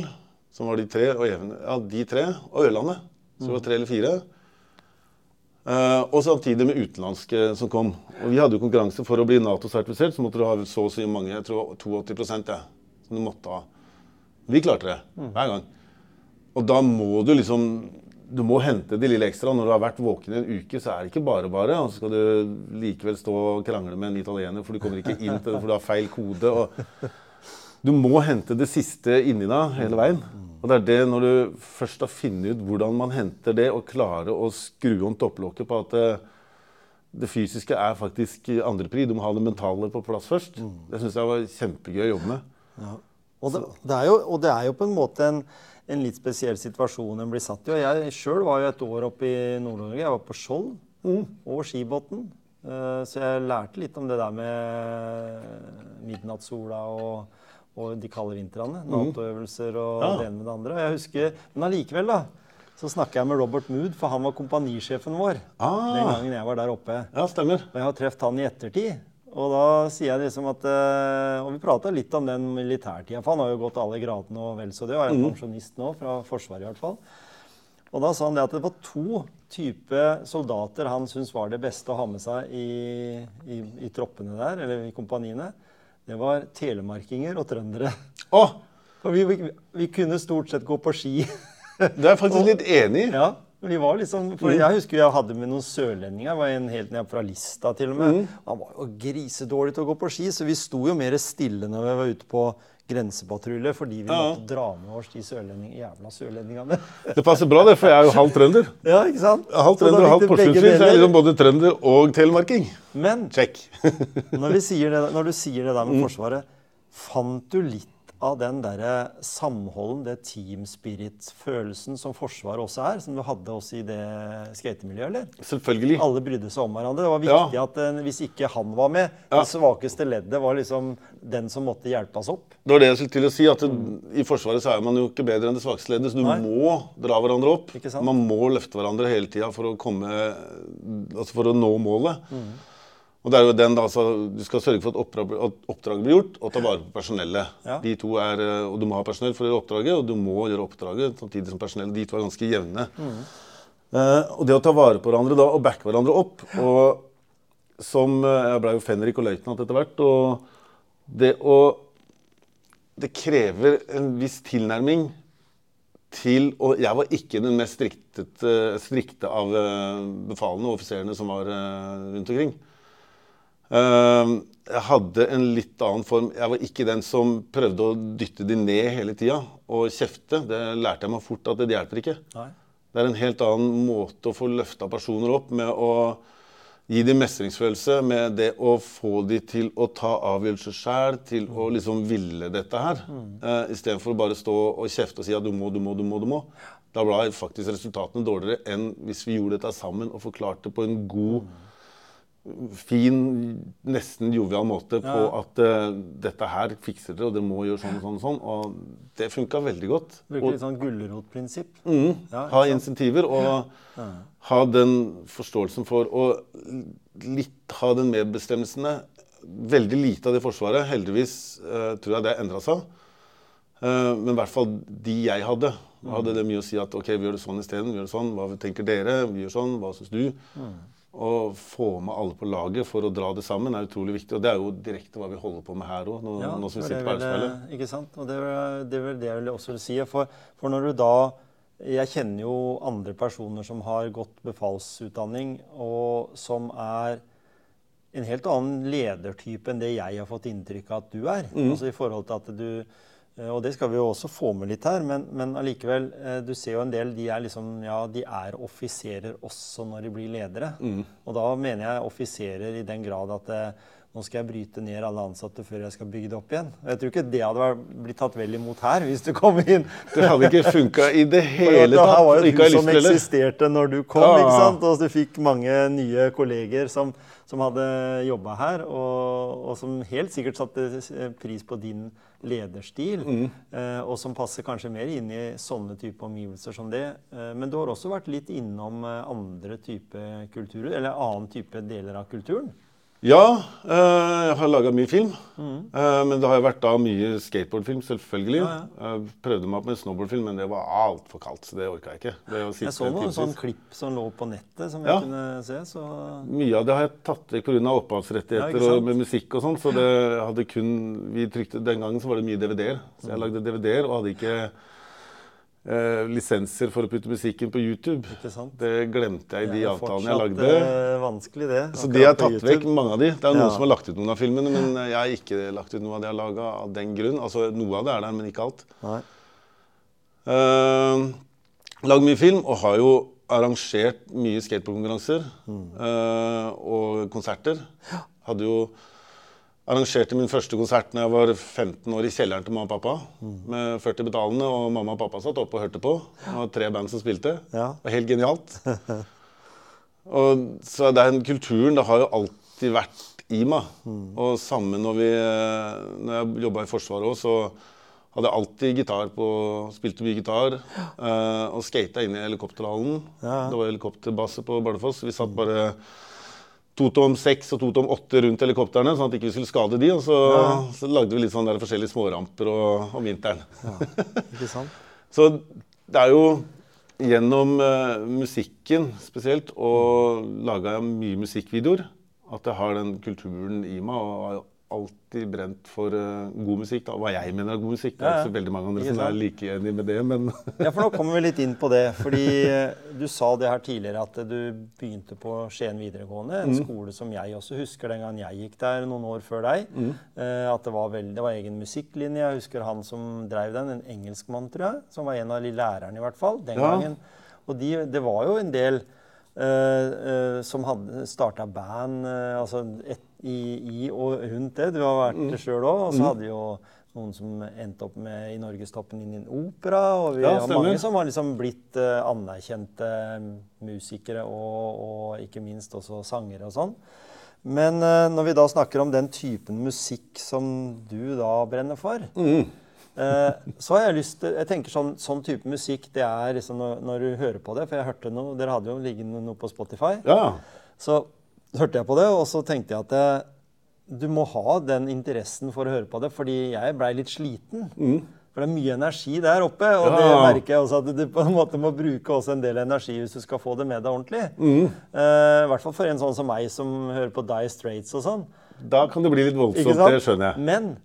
som var de tre. Og Even, ja, de tre. Og Ørlandet. Så det var tre eller fire. Eh, og samtidig med utenlandske som kom. Og vi hadde jo konkurranse for å bli Nato-sertifisert, så måtte du ha så og så mange, jeg tror 82% ja, som du måtte ha. Vi klarte det hver gang. Og da må du liksom Du må hente de lille ekstra. Når du har vært våken i en uke, så er det ikke bare bare. Og så skal du likevel stå og krangle med en italiener, for du kommer ikke inn til det, for du har feil kode. og du må hente det siste inni deg hele veien. Og det er det når du først har funnet ut hvordan man henter det, og klarer å skru om topplokket på at det, det fysiske er faktisk andrepri. Du må ha det mentale på plass først. Det syns jeg var kjempegøy å jobbe med. Og det, det er jo, og det er jo på en måte en, en litt spesiell situasjon en blir satt i. Og jeg sjøl var jo et år oppe i Nord-Norge. Jeg var på Skjold over Skibotn. Eh, så jeg lærte litt om det der med midnattssola og, og de kalde vintrene. Nato-øvelser og Ja. det ene med det andre. Og jeg husker, Men allikevel, da. så snakka jeg med Robert Mood, for han var kompanisjefen vår Ah. den gangen jeg var der oppe. Ja, stemmer. Og jeg har truffet han i ettertid. Og da sier jeg liksom at eh, Og vi prata litt om den militærtida, for han har jo gått alle gradene og vel så det. Og er Mm. pensjonist nå, fra Forsvaret i hvert fall. Og da sa han det at det var to typer soldater han syntes var det beste å ha med seg i, i, i troppene der, eller i kompaniene. Det var telemarkinger og trøndere. Oh. For vi, vi, vi kunne stort sett gå på ski. det er jeg faktisk litt enig i. Ja, vi var liksom, for Jeg husker jeg hadde med noen sørlendinger. Jeg var en helt ned fra Lista til og med. Han var jo grisedårlig til å gå på ski, så vi sto jo mer stille når vi var ute på grensepatrulje fordi vi måtte dra med oss de sørlending, jævla sørlendingene. Det passer bra, det, for jeg er jo halv trønder. ja, ikke sant? Halv er trønder og halv porsgrunnsfyr, så jeg er liksom både trønder og telemarking. Men Check. når, det, når du sier det der Mm. med Forsvaret, fant du litt av den derre samholden, det team spirit-følelsen som Forsvaret også er, som du hadde også i det skatemiljøet, eller? Selvfølgelig. Alle brydde seg om hverandre. Det var viktig Ja. at eh, hvis ikke han var med, Ja. det svakeste leddet var liksom den som måtte hjelpes opp. Det var det jeg skulle til å si, at det, I Forsvaret så er man jo ikke bedre enn det svakeste leddet, så du Nei. må dra hverandre opp. Man må løfte hverandre hele tida for, altså for å nå målet. Mm. Og det er jo den altså, Du skal sørge for at oppdrag, at oppdraget blir gjort, og ta vare på personellet. Ja. De to er, eh, og Du må ha personell for å gjøre oppdraget, og du må gjøre oppdraget samtidig som personellet. De to er ganske jevne. Mm. Uh, og det å ta vare på hverandre da, og backe hverandre opp og som, eh, Jeg ble jo fenrik og løytnant etter hvert. og det å Det krever en viss tilnærming til Og jeg var ikke den mest striktet, strikte av befalene og offiserene som var rundt omkring. Eh, jeg hadde en litt annen form. Jeg var ikke den som prøvde å dytte de ned hele tida og kjefte. Det lærte jeg meg fort at det hjelper ikke. Nei. Det er en helt annen måte å få løfta personer opp med å gi dem mestringsfølelse, med det å få dem til å ta avgjørelser sjæl, til å liksom ville dette her. Eh, Istedenfor å bare stå og kjefte og si at du må, du må, du må. du må. Da ble faktisk resultatene dårligere enn hvis vi gjorde dette sammen og forklarte på en god, fin, nesten jovial måte på Ja. at uh, dette her fikser dere, og dere må gjøre sånn og sånn. Og sånn. Og det funka veldig godt. Bruker Og- litt sånn gulrotprinsipp. Mm. Ja, ha insentiver og ha den forståelsen for Og litt ha den medbestemmelsene. Veldig lite av det Forsvaret. Heldigvis uh, tror jeg det endra seg. Uh, men i hvert fall de jeg hadde, hadde det mye å si at ok, vi gjør det sånn isteden. Sånn. Hva tenker dere? Vi gjør sånn. Hva syns du? Å få med alle på laget for å dra det sammen er utrolig viktig. Og det er jo direkte hva vi holder på med her òg, nå, Ja, nå som vi sitter på er vel, Ikke sant? Og det er, vel- det jeg vil også vil si. For, for når du da Jeg kjenner jo andre personer som har gått befalsutdanning, og som er en helt annen ledertype enn det jeg har fått inntrykk av at du er. Mm. Altså i forhold til at du eh, Og det skal vi jo også få med litt her, men, men allikevel eh, Du ser jo en del de er liksom Ja, de er offiserer også når de blir ledere. Mm. Og da mener jeg offiserer i den grad at eh, nå skal jeg bryte ned alle ansatte før jeg skal bygge det opp igjen. Jeg tror ikke det hadde blitt tatt vel imot her, hvis du kom inn. Det hadde ikke funka i det hele tatt. det her var jo hus som eksisterte når du kom, Ja. ikke sant? og du fikk mange nye kolleger som, som hadde jobba her, og, og som helt sikkert satte eh, pris på din lederstil, Mm. eh, og som passer kanskje mer inn i sånne type omgivelser som det. Eh, men du har også vært litt innom andre type kulturer, eller annen type deler av kulturen. Ja, eh, jeg har laga mye film. Eh, men det har vært da mye skateboardfilm, selvfølgelig. Ja, Ja, Jeg prøvde meg på en snowboardfilm, men det var altfor kaldt, så det orka jeg ikke. Det Jeg så noen sånn klipp som lå på nettet, som Ja. jeg kunne se. så... Mye av det har jeg tatt vekk pga. Opphavsrettigheter og med musikk og sånn. Så det hadde kun vi trykte, Den gangen så var det mye DVD-er. Så Mm. jeg lagde DVD-er og hadde ikke eh, lisenser for å putte musikken på YouTube. Det glemte jeg i de avtalene jeg lagde. eh, vanskelig, det. Så de har tatt vekk mange av de. Det er noen som har lagt ut noen av filmene, men jeg har ikke lagt ut noe av det jeg har laga av den grunn. Altså, noe av det er der, men ikke alt. Nei. Uh, Lagd mye film og har jo arrangert mye skateboardkonkurranser eh, og konserter. Hadde jo arrangerte min første konsert da jeg var 15 år i kjelleren til mamma og pappa. Med 40 betalende, og mamma og pappa satt oppe og hørte på. Det var tre band som spilte. Ja. Det var helt genialt. Og, så den kulturen det har jo alltid vært i meg. Og samme når, vi, når jeg jobba i Forsvaret òg, så hadde jeg alltid gitar på Spilte mye gitar. eh, og skata inn i helikopterhallen. Ja. Det var helikopterbase på Bardufoss. Vi satt bare to tom seks og to tom åtte rundt helikoptrene, sånn at ikke vi skulle skade de. Og så, så lagde vi litt sånn der forskjellige småramper og, om vinteren. Ikke sant? Så det er jo gjennom uh, musikken spesielt, og laga mye musikkvideoer, at jeg har den kulturen i meg. Og alltid brent for uh, god musikk. Da. Hva jeg mener er god musikk. Det er ikke så veldig mange andre som er like enig med det, men Ja, for nå kommer vi litt inn på det. Fordi eh, du sa det her tidligere at du begynte på Skien videregående. En skole som jeg også husker den gangen jeg gikk der noen år før deg. Eh, at det var, veldig, det var egen musikklinje. Jeg husker han som drev den, en engelskmann, tror jeg. Som var en av de lærerne, i hvert fall. Den Ja. gangen. Og de, det var jo en del Uh, uh, som hadde starta band Uh, altså et, i, i og rundt det. Du har vært det sjøl òg. Og så hadde jo noen som endte opp med i Norgestoppen en opera. Og vi Ja, har mange som har liksom blitt uh, anerkjente musikere og, og ikke minst også sangere og sånn. Men uh, når vi da snakker om den typen musikk som du da brenner for, eh, så har jeg lyst til Jeg tenker sånn, sånn type musikk, det er liksom når, når du hører på det For jeg hørte noe Dere hadde jo liggende noe på Spotify. ja. Så hørte jeg på det, og så tenkte jeg at eh, du må ha den interessen for å høre på det, fordi jeg blei litt sliten. For det er mye energi der oppe, og det Ja. merker jeg også at du på en måte må bruke også en del energi hvis du skal få det med deg ordentlig. Eh, I hvert fall for en sånn som meg som hører på Die Straits og sånn. Da kan det bli litt voldsomt, det skjønner jeg. Men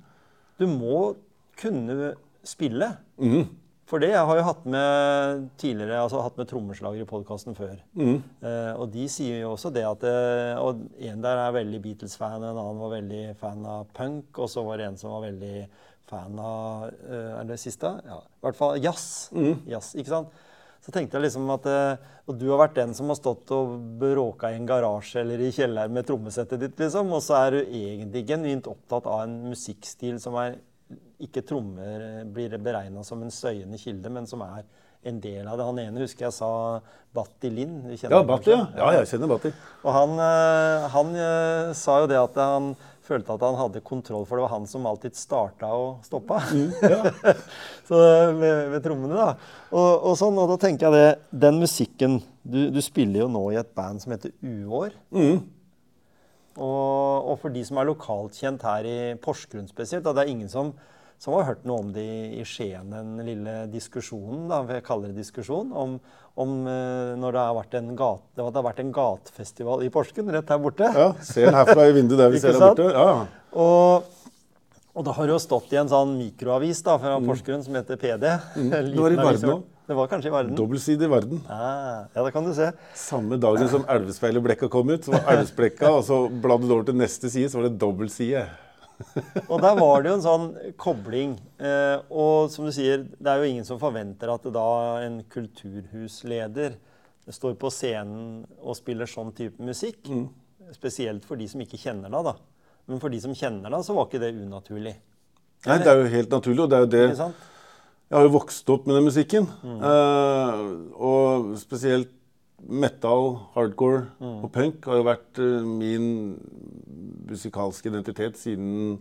du må kunne spille. Mhm. For det jeg har jo hatt med tidligere, altså hatt med trommeslager i podkasten før. Mm. Eh, og de sier jo også det at eh, Og en der er veldig Beatles-fan, en annen var veldig fan av punk, og så var det en som var veldig fan av eh, Er det siste? Ja, i hvert fall jazz. Mm. jazz ikke sant? Så tenkte jeg liksom at eh, Og du har vært den som har stått og bråka i en garasje eller i kjelleren med trommesettet ditt, liksom. Og så er du egentlig genuint opptatt av en musikkstil som er ikke trommer eh, blir beregna som en støyende kilde, men som er en del av det. Han ene husker jeg sa Batti Lind. Ja, Batti, ja. ja. Jeg kjenner Batti. Og han, eh, han eh, sa jo det at han følte at han hadde kontroll, for det var han som alltid starta og stoppa. Så med, med trommene, da. Og, og sånn, og da tenker jeg det Den musikken du, du spiller jo nå i et band som heter Uår. Og, og for de som er lokalt kjent her i Porsgrunn spesielt, da, det er ingen som, som har hørt noe om det i, i Skien, den lille diskusjonen, da, jeg kaller det diskusjon, om, om eh, når det har vært en, gate, det har vært en gatefestival i Porsgrunn, rett her borte. Ja, Ser den herfra i vinduet der vi ser der borte. Ja. Og, og det har jo stått i en sånn mikroavis da, fra Porsgrunn som heter PD. Mm. Det var i verden òg. Det var kanskje i Varden? Dobbeltsidig verden. Ah, ja, det kan du se. Samme dagen som Elvespeilerblekka kom ut, så var Elvesblekka, og så bladde du over til neste side, så var det dobbeltside. Og der var det jo en sånn kobling. Eh, og som du sier, det er jo ingen som forventer at da en kulturhusleder står på scenen og spiller sånn type musikk. Mm. Spesielt for de som ikke kjenner deg, da. Men for de som kjenner deg, så var ikke det unaturlig. Nei, det er jo helt naturlig, og det er jo det Jeg har jo vokst opp med den musikken. Eh, og spesielt metal, hardcore og punk har jo vært uh, min musikalske identitet siden,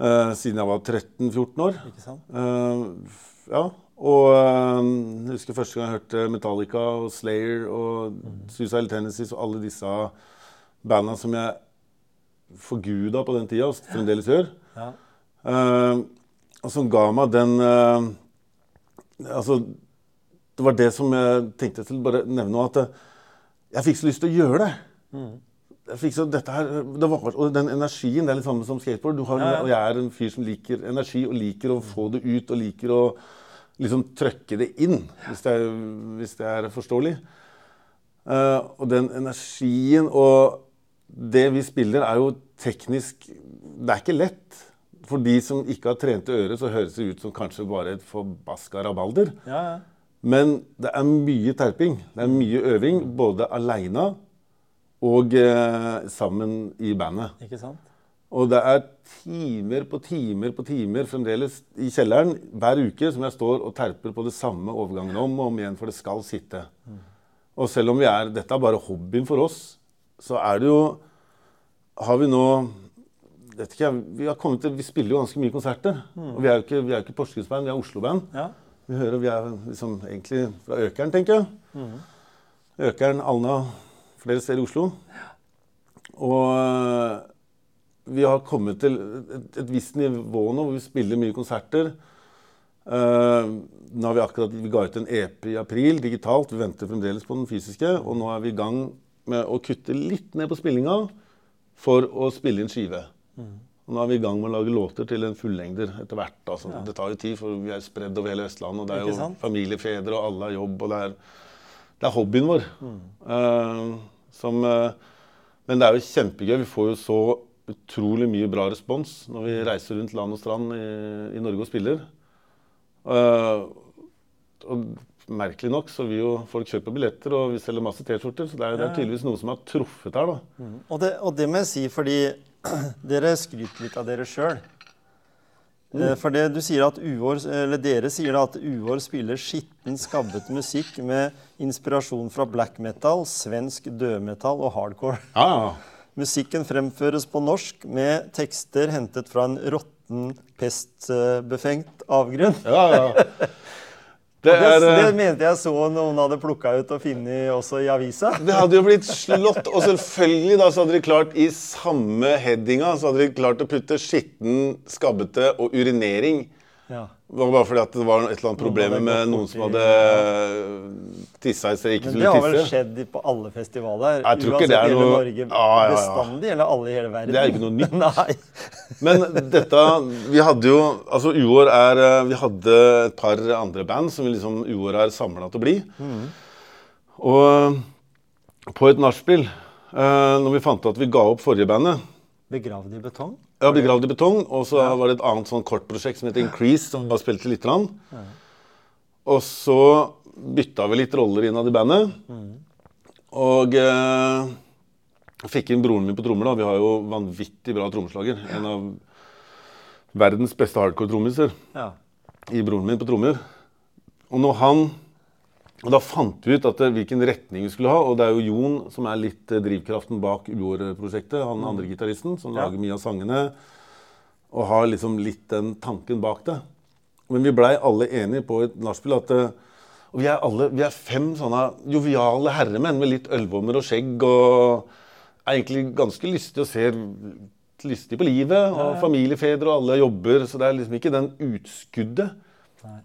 uh, siden jeg var 13-14 år. Ikke sant? Uh, ja. Og jeg husker første gang jeg hørte Metallica og Slayer og Suicide Tendencies og alle disse banda som jeg forguda på den tida, og fremdeles gjør. Ja. Og som ga meg den Altså, det var det som jeg tenkte til bare nevne at eh, jeg fikk så lyst til å gjøre det. Jeg fikk så, dette her, det var, og den energien, det er litt samme som skateboard. Du har, Ja, ja. Og jeg er en fyr som liker energi, og liker å få det ut, og liker å liksom trøkke det inn, hvis det er, hvis det er forståelig. Uh, og den energien og det vi spiller, er jo teknisk Det er ikke lett. For de som ikke har trente ører, så høres det ut som kanskje bare et forbaska rabalder. Ja, ja. Men det er mye terping. Det er mye øving, både aleine og eh, sammen i bandet. Ikke sant? Og det er timer på timer på timer fremdeles i kjelleren hver uke som jeg står og terper på det samme overgangen om og om igjen, for det skal sitte. Og selv om vi er, dette er bare hobbyen for oss, så er det jo Har vi nå vet ikke, jeg, vi, har kommet til, vi spiller jo ganske mye konserter. Og vi er jo ikke, vi er ikke Porsgrunnsband, vi er Oslo-band. Ja. Vi hører, vi er liksom egentlig fra Økeren, tenker jeg. Økeren, Alna, flere steder i Oslo. Og øh, vi har kommet til et, et visst nivå nå hvor vi spiller mye konserter. Uh, nå har Vi akkurat, vi ga ut en EP i april digitalt. Vi venter fremdeles på den fysiske. Og nå er vi i gang med å kutte litt ned på spillinga for å spille inn skive. Og nå er vi i gang med å lage låter til en fullengder etter hvert. Altså, Det tar jo tid, for vi er spredd over hele Østlandet. Og det er jo familiefedre, og alle har jobb. og det er, det er hobbyen vår. Eh, som, uh, men det er jo kjempegøy. Vi får jo så utrolig mye bra respons når vi reiser rundt land og strand i, i Norge og spiller. Uh, og merkelig nok så vil jo folk kjøpe billetter, og vi selger masse T-skjorter. Så det er, det er tydeligvis noe som har truffet her, da. Og, det, og det må jeg si fordi dere skryter litt av dere sjøl. For det, du sier at Uår, eller Dere sier at Uår spiller skitten, skabbete musikk med inspirasjon fra black metal, svensk dødmetall og hardcore. Ja. Musikken fremføres på norsk med tekster hentet fra en råtten, pestbefengt avgrunn. ja, ja. Det er det det, mente jeg så noen hadde plukka ut og funnet også i avisa. Det hadde jo blitt slått. Og selvfølgelig da, så hadde de klart i samme headinga så hadde de klart å putte skitten, skabbete og urinering. Ja. Det var bare fordi at det var et eller annet problem med noen som hadde tissa i sted ikke Men det har vel tisse. skjedd på alle festivaler? Jeg tror ikke det er noe- Norge Ja, ja, ja. bestandig, eller alle i hele verden? Det er ikke noe nytt. Nei. Men dette Vi hadde jo Altså, Uår er eh, Vi hadde et par andre band som vi liksom Uår er samla til å bli. Og eh, på et nachspiel, eh, når vi fant ut at vi ga opp forrige bandet Begravd i betong? Ja, begravd i betong. Og så var det et annet sånn kortprosjekt som heter Increase, som vi bare spilte lite grann. Og så bytta vi litt roller innad i bandet. Og eh, fikk inn broren min på trommer. da. Vi har jo vanvittig bra trommeslager. En av verdens beste hardcore-trommiser Ja. i broren min på trommer. Og når han og Da fant vi ut at, eh, hvilken retning vi skulle ha. Og det er jo Jon som er litt eh, drivkraften bak Uår-prosjektet. Han andre gitaristen som Ja. lager mye av sangene. Og har liksom litt den tanken bak det. Men vi blei alle enige på et nachspiel at eh, og vi er, alle, vi er fem sånne joviale herremenn med litt ølvommer og skjegg. Og er egentlig ganske lystige og ser lystige på livet. Og familiefedre og alle jobber. Så det er liksom ikke den utskuddet.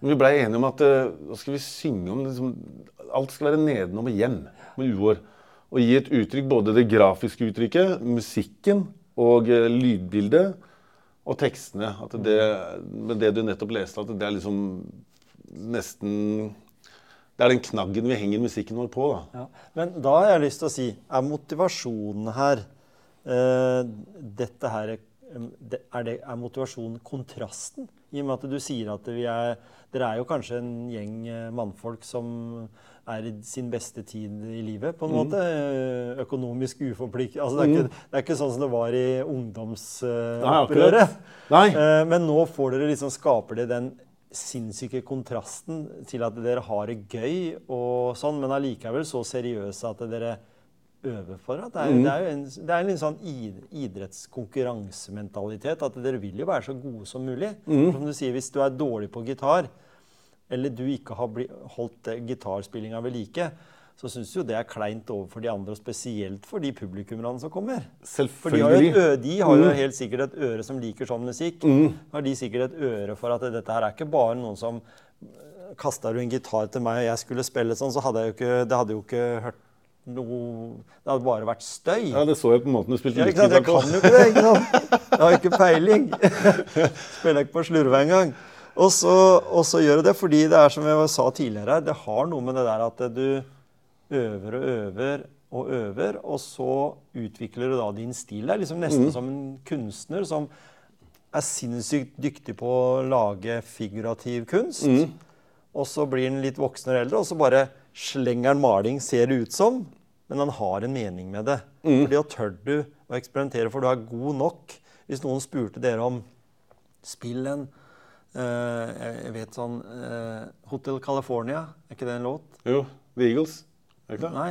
Vi blei enige om at eh, skal vi synge om liksom, Alt skal være nedenom og hjem med uår. Og gi et uttrykk, både det grafiske uttrykket, musikken og eh, lydbildet og tekstene. At det, med det du nettopp leste, at det er liksom nesten Det er den knaggen vi henger musikken vår på. da. Ja. Men da har jeg lyst til å si Er motivasjonen her uh, Dette her det, er, det, er motivasjonen kontrasten? I og med at du sier at vi er Dere er jo kanskje en gjeng eh, mannfolk som er i sin beste tid i livet, på en måte. eh, Økonomisk uforpliktet. Altså, det, er ikke, det er ikke sånn som det var i ungdomsopprøret. Nei, Nei. Eh, Men nå får dere liksom, skaper dere den sinnssyke kontrasten til at dere har det gøy og sånn, men allikevel så seriøse at dere øver for At Det er, det er jo en, det er en litt sånn idrettskonkurransementalitet. At dere vil jo være så gode som mulig. Som du sier, hvis du er dårlig på gitar, eller du ikke har bli, holdt eh, gitarspillinga ved like, så syns jo det er kleint overfor de andre, og spesielt for de publikummerne som kommer. For de har, jo et, ø, de har jo helt sikkert et øre som liker sånn musikk. Har de sikkert et øre for at dette her er ikke bare noen som Kasta du en gitar til meg, og jeg skulle spille sånn, så hadde jeg jo ikke, det hadde jo ikke hørt noe Det hadde bare vært støy. Ja, Det så jeg på måten du spilte Ja? Jeg kan jo ikke det. ikke sant? Jeg har ikke peiling. Spiller ikke på slurve engang. Og så, og så gjør jeg det fordi det er som jeg sa tidligere her, det har noe med det der at du øver og øver og øver, og så utvikler du da din stil. Det er liksom nesten som en kunstner som er sinnssykt dyktig på å lage figurativ kunst. Og så blir han litt voksen og eldre, og så bare slenger han maling, ser det ut som. Men han har en mening med det. Fordi da tør du å eksperimentere, for du er god nok. Hvis noen spurte dere om Spill en eh, Jeg vet sånn eh, Hotel California, er ikke det en låt? Jo, The Eagles. Er det? Nei,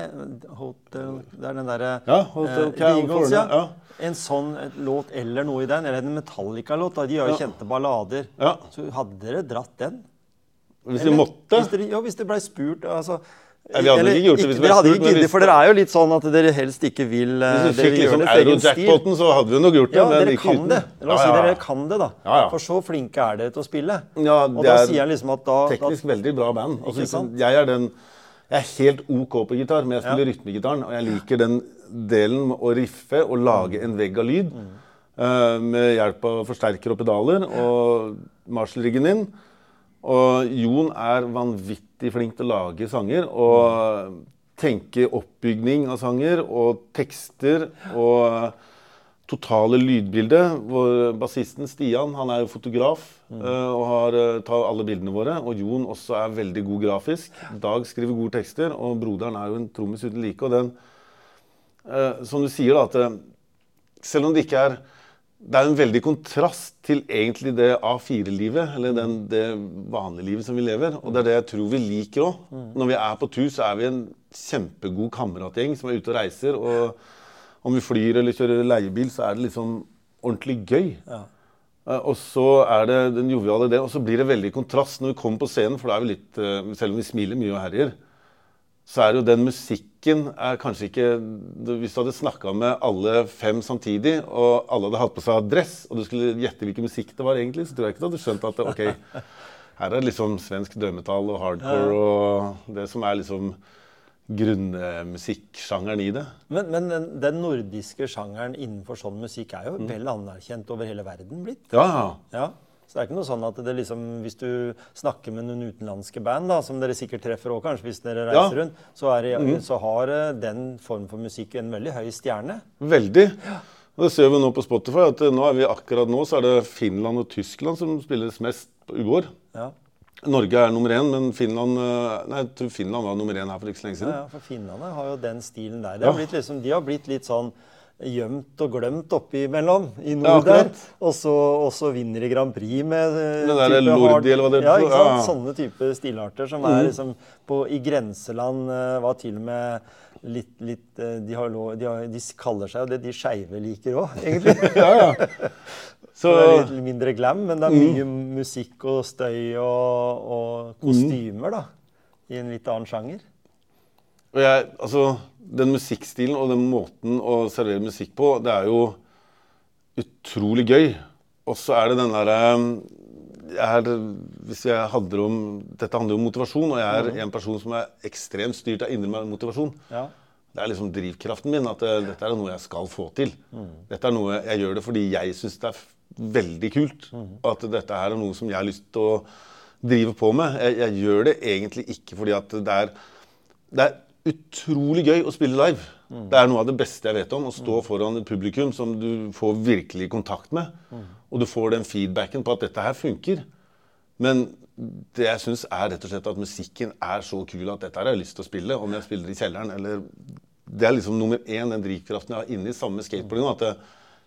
Hotel Det er den derre Ja, Hotel The Eagles, California, ja. En sånn låt eller noe i den, eller en Metallica-låt. De har jo Ja. kjente ballader. Ja. Så hadde dere dratt den? Hvis dere måtte Hvis dere, ja, hvis dere blei spurt. altså... Nei, vi hadde eller ikke gjort det hvis vi hadde spurt, ikke giddet, for dere er jo litt sånn at dere helst ikke vil eh, Hvis vi Dere fikk liksom euro-jackpoten, så hadde vi nok gjort det. Ja, men dere kan uten. det. La oss Ja, si dere kan det, da. Ja, ja. For så flinke er dere til å spille. Ja, og da er sier jeg liksom at da, da Teknisk veldig bra band. Altså? Jeg er den Jeg er helt OK på gitar, men jeg spiller rytmegitaren. Og jeg liker den delen med å riffe og lage en vegg av lyd. Mm. Uh, med hjelp av forsterker og pedaler og Marshall-riggen min. Og Jon er vanvittig flink til å lage sanger og tenke oppbygning av sanger og tekster og totale lydbildet. Hvor bassisten Stian han er jo fotograf mm. og har, eh, tar alle bildene våre. Og Jon også er veldig god grafisk. Dag skriver gode tekster, og broderen er jo en trommis uten like. Og den, eh, som du sier, da, at eh, selv om det ikke er det er en veldig kontrast til egentlig det A4-livet, eller den, det vanlige livet som vi lever. Og det er det jeg tror vi liker òg. Når vi er på tur, så er vi en kjempegod kameratgjeng som er ute og reiser. Og om vi flyr eller kjører leiebil, så er det liksom ordentlig gøy. Ja. Eh, Og så er det den joviale det, og så blir det veldig kontrast når vi kommer på scenen, for da er vi litt eh, Selv om vi smiler mye og herjer, så er jo den musikken er kanskje ikke Hvis du hadde snakka med alle fem samtidig, og alle hadde hatt på seg dress, og du skulle gjette hvilken musikk det var egentlig, så tror jeg ikke du hadde skjønt at ok, her er det liksom svensk dødmetall og hardcore og det som er liksom grunnmusikksjangeren i det. Men, men den, den nordiske sjangeren innenfor sånn musikk er jo Mm. vel anerkjent over hele verden blitt. Ja, ja. Ja, Så det er ikke noe sånn at det liksom, hvis du snakker med noen utenlandske band, da, som dere sikkert treffer òg, kanskje hvis dere reiser Ja. Mm. rundt, så, er det, så har eh, den form for musikk en veldig høy stjerne. Veldig. Og det ser vi nå på Spotify, at eh, nå er vi akkurat nå så er det Finland og Tyskland som spilles mest på uår. Ja. Norge er nummer én, men Finland eh, Nei, Finland var nummer én her for ikke så lenge siden. ja, for finnene har jo den stilen der. Det har Ja. liksom, de har blitt litt sånn gjemt og glemt oppimellom i Ja, nord der. Og så, så vinner de Grand Prix med eh, Det der type Lordi, eller hva det ja, ikke sant? Ja, ja. Sånne type stilarter som er liksom på, i grenseland eh, var til og med litt, litt eh, de, har lov, de, har, de kaller seg jo det de skeive liker òg, egentlig. Ja, ja. Så Det er litt mindre glam, men det er mye musikk og støy og, og kostymer, da. I en litt annen sjanger. og jeg, altså, Den musikkstilen og den måten å servere musikk på, det er jo utrolig gøy. Og så er det den derre er, hvis jeg handler om, Dette handler om motivasjon, og jeg er en person som er ekstremt styrt av indre motivasjon. Ja. Det er liksom drivkraften min. At det, dette er noe jeg skal få til. Dette er noe Jeg gjør det fordi jeg syns det er veldig kult. Mm. at dette her er noe som jeg har lyst til å drive på med. Jeg, jeg gjør det egentlig ikke fordi at det er Det er utrolig gøy å spille live. Det er noe av det beste jeg vet om. Å stå foran et publikum som du får virkelig kontakt med. Og du får den feedbacken på at dette her funker. Men det jeg syns er rett og slett at musikken er så kul at dette har jeg lyst til å spille. Om jeg spiller i kjelleren eller Det er liksom nummer én, den drivkraften jeg har inni samme skateboarding. At jeg,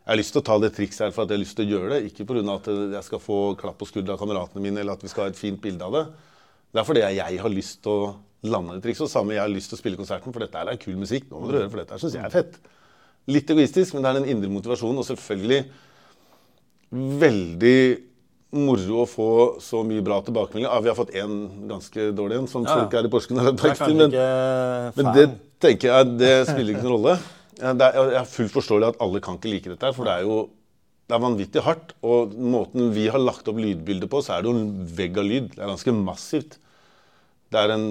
jeg har lyst til å ta det trikset her for at jeg har lyst til å gjøre det. Ikke pga. at jeg skal få klapp på skuldra av kameratene mine eller at vi skal ha et fint bilde av det. Det er fordi jeg har lyst til å lande det trikset. Og samme jeg har lyst til å spille konserten, for dette er kul musikk. Nå må dere høre, for dette syns jeg er fett. Litt egoistisk, men det er den indre motivasjonen. Og selvfølgelig veldig moro å få så mye bra tilbakemeldinger. Ja, vi har fått én ganske dårlig en, som Ja, ja. folk er i Porsgrunn har lagt er merke til. Men, men det tenker jeg, det spiller ikke noen rolle. Det er, jeg er fullt forståelig at alle kan ikke like dette, her, for det er jo det er vanvittig hardt. Og måten vi har lagt opp lydbildet på, så er det jo en vegg av lyd. Det er ganske massivt. Det er en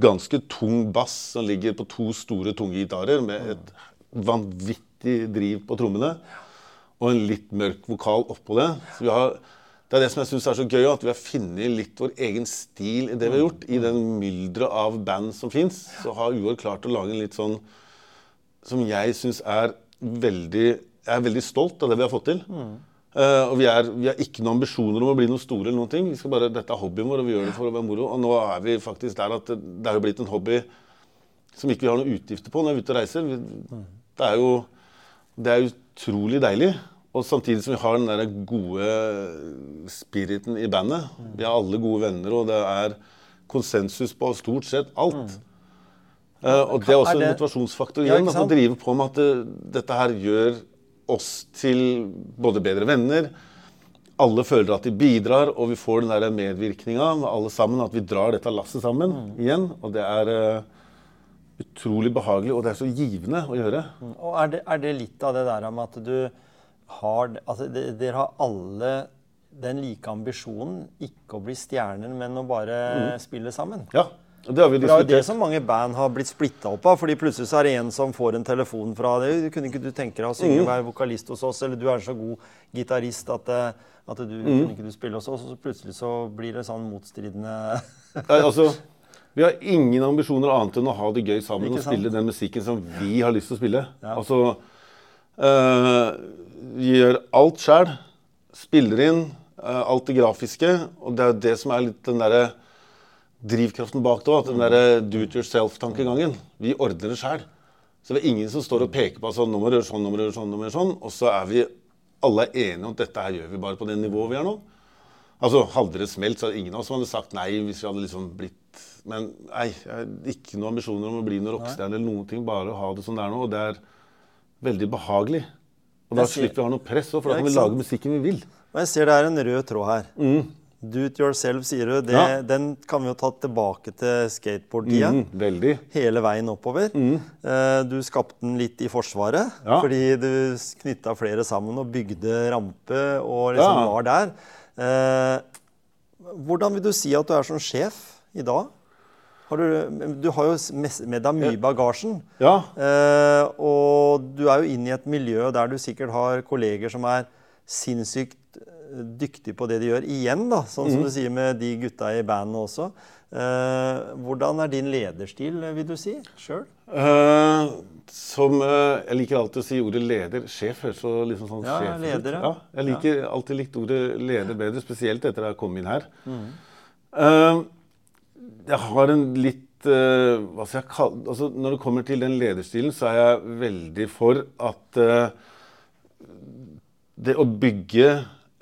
ganske tung bass som ligger på to store, tunge gitarer med et vanvittig driv på trommene. Og en litt mørk vokal oppå det. Har, det er det som jeg syns er så gøy, at vi har funnet litt vår egen stil i det vi har gjort. I den mylderet av band som fins, så har Uår klart å lage en litt sånn som jeg syns er veldig Jeg er veldig stolt av det vi har fått til. Eh, og vi, er, vi har ikke noen ambisjoner om å bli noe store eller noen ting. Vi skal bare, Dette er hobbyen vår, og vi gjør det for å være moro. Og nå er vi faktisk der at det, er jo blitt en hobby som ikke vi har noen utgifter på når vi er ute og reiser. Det er jo det er utrolig deilig. Og samtidig som vi har den der gode spiriten i bandet. Vi er alle gode venner, og det er konsensus på stort sett alt. Uh, og det er også en motivasjonsfaktor igjen. Ja, å drive på med at det, dette her gjør oss til både bedre venner. Alle føler at de bidrar, og vi får den der medvirkninga med alle sammen. At vi drar dette lasset sammen Mm. igjen. Og det er eh, utrolig behagelig, og det er så givende å gjøre. Og er det, er det litt av det der med at du har Altså, de- dere har alle den like ambisjonen, ikke å bli stjerner, men å bare spille sammen? Ja, det har vi diskutert. det er jo det som mange band har blitt splitta opp av. fordi plutselig så er det en som får en telefon fra det. Kunne ikke du tenke deg å synge Mm. være vokalist hos oss? Eller du er så god gitarist at, eh, at du Mm. kunne ikke du spille hos oss? Og så plutselig så blir det sånn motstridende Nei, altså, vi har ingen ambisjoner annet enn å ha det gøy sammen og spille den musikken som vi har lyst til å spille. Ja. Altså, øh, vi gjør alt sjæl. Spiller inn øh, alt det grafiske. Og det er jo det som er litt den derre drivkraften bak det òg. Den derre do it yourself-tankegangen. Vi ordner det sjæl. Så det er ingen som står og peker på sånn, nå må du gjøre sånn, nå må du gjøre sånn, nå må du gjøre sånn. Og så er vi alle enige om at dette her gjør vi bare på det nivået vi er nå. Altså, Hadde det smelt, så hadde ingen av oss hadde sagt nei hvis vi hadde liksom blitt Men nei, ikke noen ambisjoner om å bli noen rockestjerne eller noen ting. Bare å ha det som det er nå. Og det er veldig behagelig. Og da slipper vi å ha noe press òg, for da kan vi lage musikken vi vil. Og jeg ser det er en rød tråd her. Do it yourself, sier du. Det, Ja. Den kan vi jo ta tilbake til skateboard-tida. Mm, veldig. Hele veien oppover. Mm. Du skapte den litt i Forsvaret, Ja. fordi du knytta flere sammen og bygde rampe og liksom Ja. var der. Eh, Hvordan vil du si at du er som sjef i dag? Har du, du har jo med deg mye i bagasjen. Ja. Eh, og du er jo inne i et miljø der du sikkert har kolleger som er sinnssykt eh, dyktige på det de gjør. Igjen, da, sånn som du sier med de gutta i bandet også. Eh, hvordan er din lederstil, vil du si? Sjøl? Eh, som eh, Jeg liker alltid å si ordet leder. Sjef høres så liksom sånn Ja, sjef leder, ja. ja. Jeg liker alltid likt ordet leder bedre, spesielt etter at jeg kom inn her. Eh, jeg har en litt eh, hva skal jeg kalle altså, Når det kommer til den lederstilen, så er jeg veldig for at det å bygge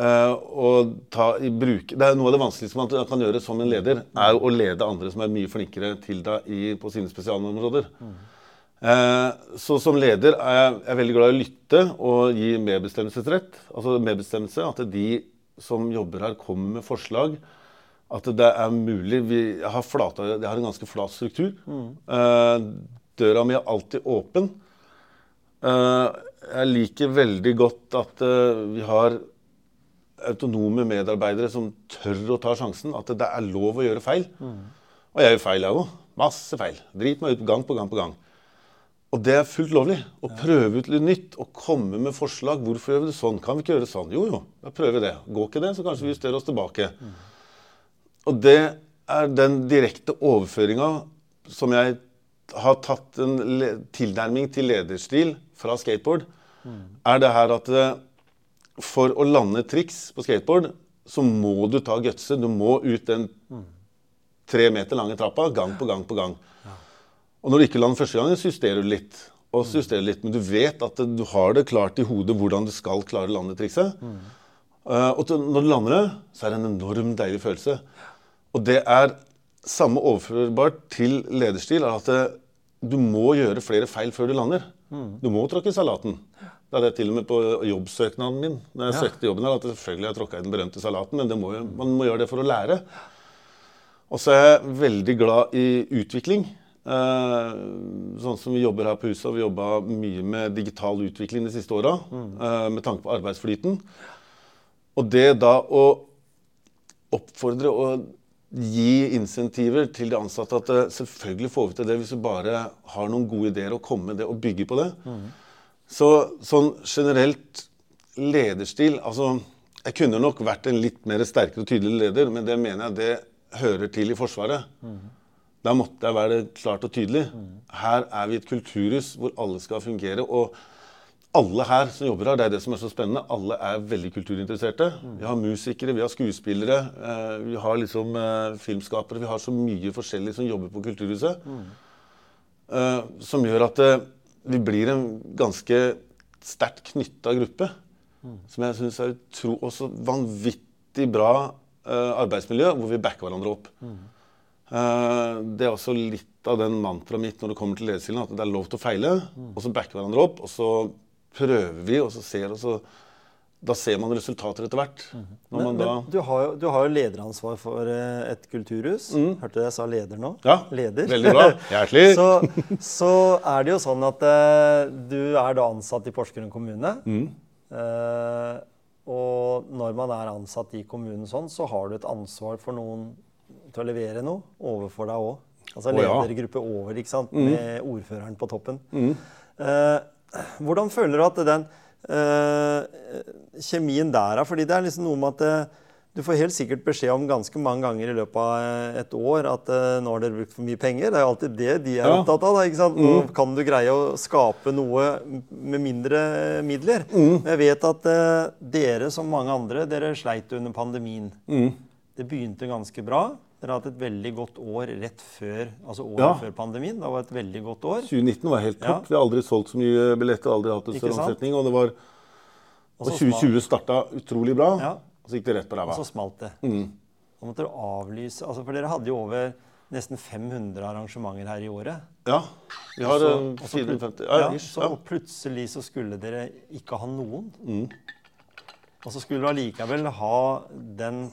og ta i bruk Det er noe av det vanskeligste man kan gjøre som en leder, er å lede andre som er mye flinkere til deg i, på sine spesialområder. Eh, så som leder er jeg, er veldig glad i å lytte og gi medbestemmelsesrett. Altså medbestemmelse, At de som jobber her, kommer med forslag. At det er mulig. Vi, jeg, har flata, jeg har en ganske flat struktur. Eh, døra mi er alltid åpen. Jeg liker veldig godt at vi har autonome medarbeidere som tør å ta sjansen. At det er lov å gjøre feil. Og jeg gjør feil, jeg òg. Masse feil. Drit meg ut gang på gang på gang. Og det er fullt lovlig. Å prøve ut litt nytt og komme med forslag. Hvorfor gjør vi det sånn? Kan vi ikke gjøre det sånn? Jo, jo, da prøver vi det. Går ikke det, så kanskje vi justerer oss tilbake. Og det er den direkte overføringa som jeg har tatt en tilnærming til lederstil fra skateboard, er det her at det, for å lande triks på skateboard, så må du ta gutset. Du må ut den tre meter lange trappa gang på gang på gang. Og når du ikke lander første gangen, så justerer du litt. Og så justerer du litt, Men du vet at du har det klart i hodet hvordan du skal klare å lande trikset. Eh, og når du lander det, så er det en enorm deilig følelse. Og det er samme overførbart til lederstil. er at du må gjøre flere feil før du lander. Du må tråkke salaten. Det hadde jeg til og med på jobbsøknaden min. Når jeg søkte jobben her, at selvfølgelig har jeg tråkka i den berømte salaten, men det må, jo- man må gjøre det for å lære. Og så er jeg veldig glad i utvikling. Eh, sånn som vi jobber her på huset, og vi jobba mye med digital utvikling de siste åra. Eh, med tanke på arbeidsflyten. Og det da å oppfordre og gi insentiver til de ansatte at eh, selvfølgelig får vi til det hvis vi bare har noen gode ideer og kommer med det og bygger på det. Så sånn generelt lederstil altså Jeg kunne nok vært en litt mer sterkere og tydelig leder, men det mener jeg det hører til i Forsvaret. Da måtte jeg være klart og tydelig. Her er vi et kulturhus hvor alle skal fungere. og alle her som jobber her, det er det som er så spennende. Alle er veldig kulturinteresserte. Vi har musikere, vi har skuespillere, eh, vi har liksom eh, filmskapere. Vi har så mye forskjellig som jobber på Kulturhuset. Eh, som gjør at vi blir en ganske sterkt knytta gruppe. Som jeg syns er utro, også vanvittig bra uh, arbeidsmiljø, hvor vi backer hverandre opp. Eh, det er også litt av den mantraet mitt når det kommer til lederstilen, at det er lov til å feile. Og så backer hverandre opp, og så prøver vi, og så ser og så Da ser man resultater etter hvert. Når Men, man da men du, har jo, du har jo lederansvar for eh, et kulturhus. Hørte du jeg sa leder nå? Ja, Leder. veldig bra. Hjertelig. så, så er det jo sånn at uh, du er da ansatt i Porsgrunn kommune. Mm. Uh, og når man er ansatt i kommunen sånn, så har du et ansvar for noen til å levere noe overfor deg òg. Altså. Mm. ledergruppe over, ikke sant? med ordføreren på toppen. Uh, hvordan føler du at den kjemien der er? Fordi det er liksom noe med at det, du får helt sikkert beskjed om ganske mange ganger i løpet av eh, et år at eh, nå har dere brukt for mye penger. Det er jo alltid det de er Ja. opptatt av. Da, ikke sant? Nå kan du greie å skape noe med mindre midler. Men jeg vet at eh, dere, som mange andre, dere sleit under pandemien. Det begynte ganske bra. Dere har hatt et veldig godt år rett før altså året Ja. før pandemien. Det var et veldig godt år. 2019 var helt Ja. topp. Vi har aldri solgt så mye billetter, aldri hatt en større omsetning. Og det var Og og 2020 starta utrolig bra, Ja. og så gikk det rett på ræva. Og så smalt det. Da måtte dere avlyse altså For dere hadde jo over nesten 500 arrangementer her i året. Ja. Vi har også, eh, så 450 ja, ja, ish, så plutselig så skulle dere ikke ha noen. Mm. Og så skulle du allikevel ha den eh,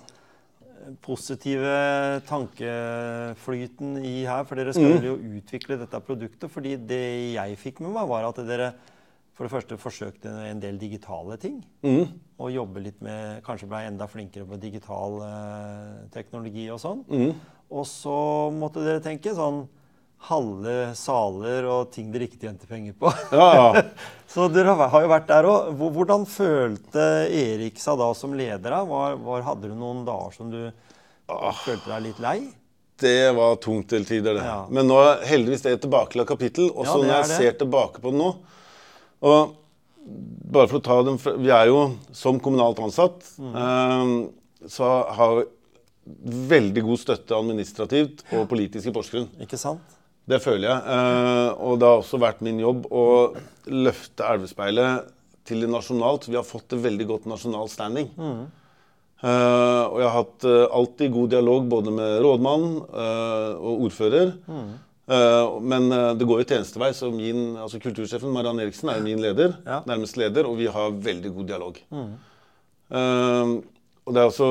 positive tankeflyten i her, for dere skal Mm. jo utvikle dette produktet. fordi det jeg fikk med meg, var at dere for det første forsøkte en del digitale ting. Mm. Og jobbe litt med Kanskje ble enda flinkere på digital eh, teknologi og sånn. Mm. Og så måtte dere tenke sånn halve saler og ting dere ikke tjente penger på. Ja, ja. Så dere har jo vært der òg. Hvordan følte Erik seg da som leder? Var, var, hadde du noen dager som du følte deg litt lei? Det var tungt til tider, det. Ja. Men nå er heldigvis det et tilbakelagt kapittel. Og Ja, så når jeg det. ser tilbake på det nå Og bare for å ta den Vi er jo som kommunalt ansatt, Mm. eh, så har veldig god støtte administrativt og politisk i Porsgrunn. Ikke sant? Det føler jeg. Eh, og det har også vært min jobb å løfte Elvespeilet til det nasjonalt. Vi har fått et veldig godt nasjonal standing. Mm. og jeg har hatt eh, alltid god dialog både med rådmann og ordfører. Mm. men det går jo tjenestevei, så min, altså kultursjefen Mariann Eriksen er min leder. Ja. Nærmest leder, og vi har veldig god dialog. Mm. og det er også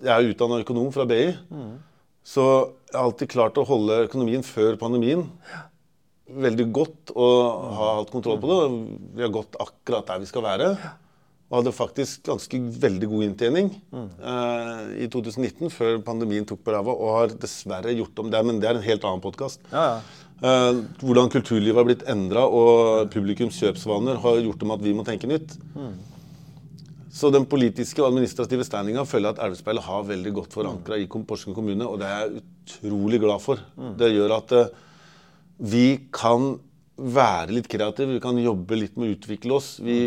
Jeg er utdanna økonom fra BI. Så jeg har alltid klart å holde økonomien før pandemien veldig godt og har hatt kontroll på det. Vi har gått akkurat der vi skal være. Og hadde faktisk ganske veldig god inntjening eh, i 2019, før pandemien tok på ræva, og har dessverre gjort om det. Men det er en helt annen podkast. Ja, ja. uh, hvordan kulturlivet har blitt endra, og publikums kjøpsvaner har gjort om at vi må tenke nytt. Så den politiske og administrative standinga føler jeg at Elvespeilet har veldig godt forankra i Porsgrunn kommune, og det er jeg utrolig glad for. Det gjør at eh, vi kan være litt kreative, vi kan jobbe litt med å utvikle oss. Vi,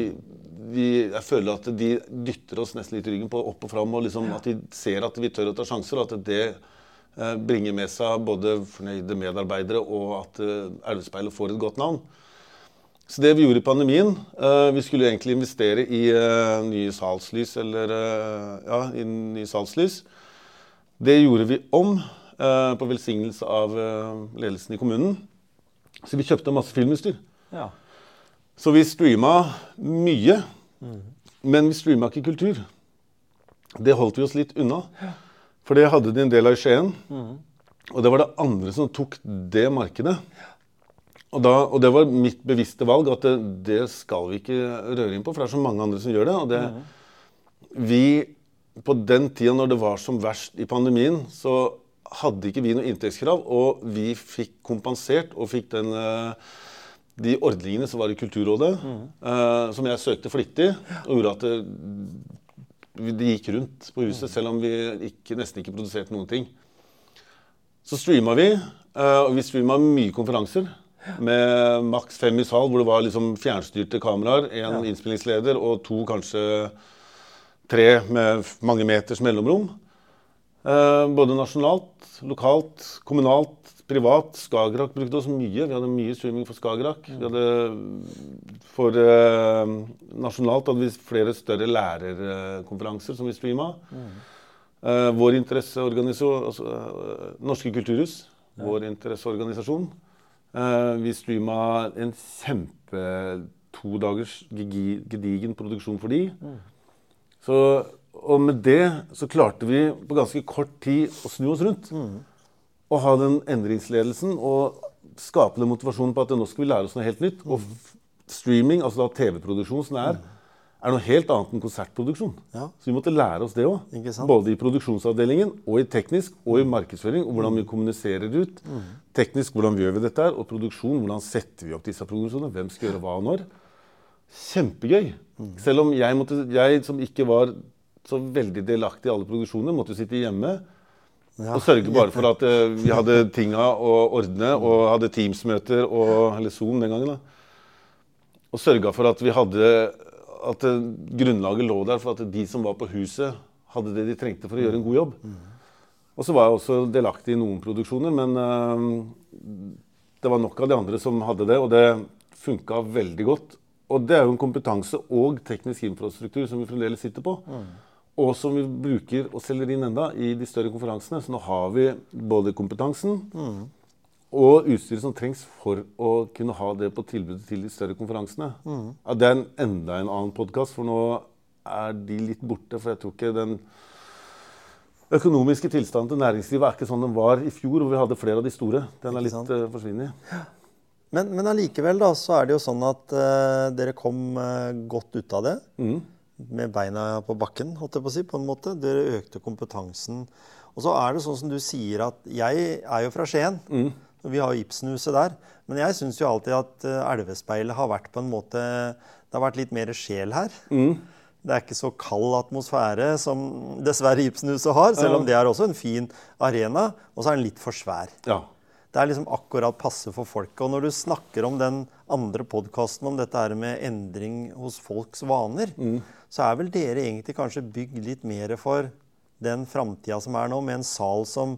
vi, jeg føler at de dytter oss nesten litt i ryggen på opp og fram, og liksom at de ser at vi tør å ta sjanser, og at det eh, bringer med seg både fornøyde medarbeidere og at eh, Elvespeilet får et godt navn. Så det vi gjorde i pandemien eh, Vi skulle egentlig investere i eh, nye salgslys, eller eh, Ja, i nye salgslys. Det gjorde vi om på velsignelse av ledelsen i kommunen. Så vi kjøpte masse filmutstyr. ja. Så vi streama mye. Men vi streama ikke kultur. Det holdt vi oss litt unna. For det hadde de en del av i Skien. Og det var det andre som tok det markedet. Og, da, og det var mitt bevisste valg at det, det skal vi ikke røre inn på, for det er så mange andre som gjør det. Og det, vi, på den tida når det var som verst i pandemien, så hadde ikke vi noe inntektskrav, og vi fikk kompensert og fikk den eh, de ordningene som var i Kulturrådet, eh, som jeg søkte flittig, og gjorde at det, det gikk rundt på huset, selv om vi ikke, nesten ikke produserte noen ting. Så streama vi, eh, og vi streama mye konferanser. Med maks fem i sal, hvor det var liksom fjernstyrte kameraer, én innspillingsleder og to, kanskje tre med mange meters mellomrom. Eh, både nasjonalt, lokalt, kommunalt, privat. Skagerrak brukte oss mye. Vi hadde mye streaming for Skagerrak. Vi hadde for eh, nasjonalt hadde vi flere større lærerkonferanser som vi streama. Eh, vår interesseorganisasjon, altså eh, Norske kulturhus, vår interesseorganisasjon. Eh, vi streama en kjempe to dagers gedigen produksjon for de. Så, og med det så klarte vi på ganske kort tid å snu oss rundt. Og ha den endringsledelsen og skape den motivasjonen på at nå skal vi lære oss noe helt nytt. Og streaming, altså da TV-produksjon som det er, er noe helt annet enn konsertproduksjon. Ja. Så vi måtte lære oss det òg. Både i produksjonsavdelingen og i teknisk og i markedsføring. Og hvordan vi kommuniserer ut. Teknisk hvordan gjør vi dette her, og produksjon hvordan setter vi opp disse produksjonene. Hvem skal gjøre hva og når. Kjempegøy. Selv om jeg, måtte, jeg som ikke var så veldig delaktig i alle produksjoner, måtte sitte hjemme Ja. og sørge bare for at eh, vi hadde tinga å ordne, og hadde Teams-møter, og, eller Zoom den gangen. da. Og sørga for at vi hadde at eh, grunnlaget lå der for at de som var på huset, hadde det de trengte for å gjøre en god jobb. Og så var jeg også delaktig i noen produksjoner, men eh, det var nok av de andre som hadde det, og det funka veldig godt. Og det er jo en kompetanse og teknisk infrastruktur som vi fremdeles sitter på. Og som vi bruker og selger inn enda i de større konferansene. Så nå har vi både kompetansen og utstyret som trengs for å kunne ha det på tilbudet til de større konferansene. Ja, det er en, enda en annen podkast, for nå er de litt borte. For jeg tror ikke den økonomiske tilstanden til næringslivet er ikke sånn den var i fjor, hvor vi hadde flere av de store. Den er litt uh, forsvunnet. Men, men allikevel da, så er det jo sånn at uh, dere kom uh, godt ut av det. Mm. Med beina på bakken, holdt jeg på å si, på en måte. Dere økte kompetansen. Og så er det sånn som du sier at jeg er jo fra Skien. og Vi har jo Ibsenhuset der. Men jeg syns jo alltid at eh, Elvespeilet har vært på en måte Det har vært litt mer sjel her. Det er ikke så kald atmosfære som dessverre Ibsenhuset har, selv om det er også en fin arena. Og så er den litt for svær. Ja. Det er liksom akkurat passe for folket. Og når du snakker om den andre podkasten om dette her med endring hos folks vaner, så er vel dere egentlig kanskje bygd litt mer for den framtida som er nå, med en sal som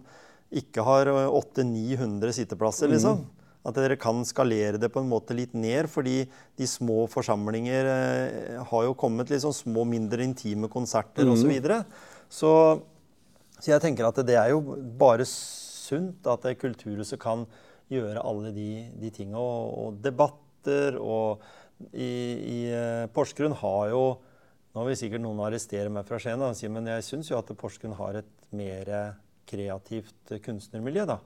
ikke har 800-900 sitteplasser, liksom. At dere kan skalere det på en måte litt ned, fordi de små forsamlinger eh, har jo kommet sånn små, mindre intime konserter osv. Så, videre. så så jeg tenker at det er jo bare sunt at Kulturhuset kan gjøre alle de, de tinga. Og, og debatter og i, i eh, Porsgrunn har jo Nå vil sikkert noen arrestere meg fra Skien, men jeg syns jo at Porsgrunn har et mer kreativt kunstnermiljø. da.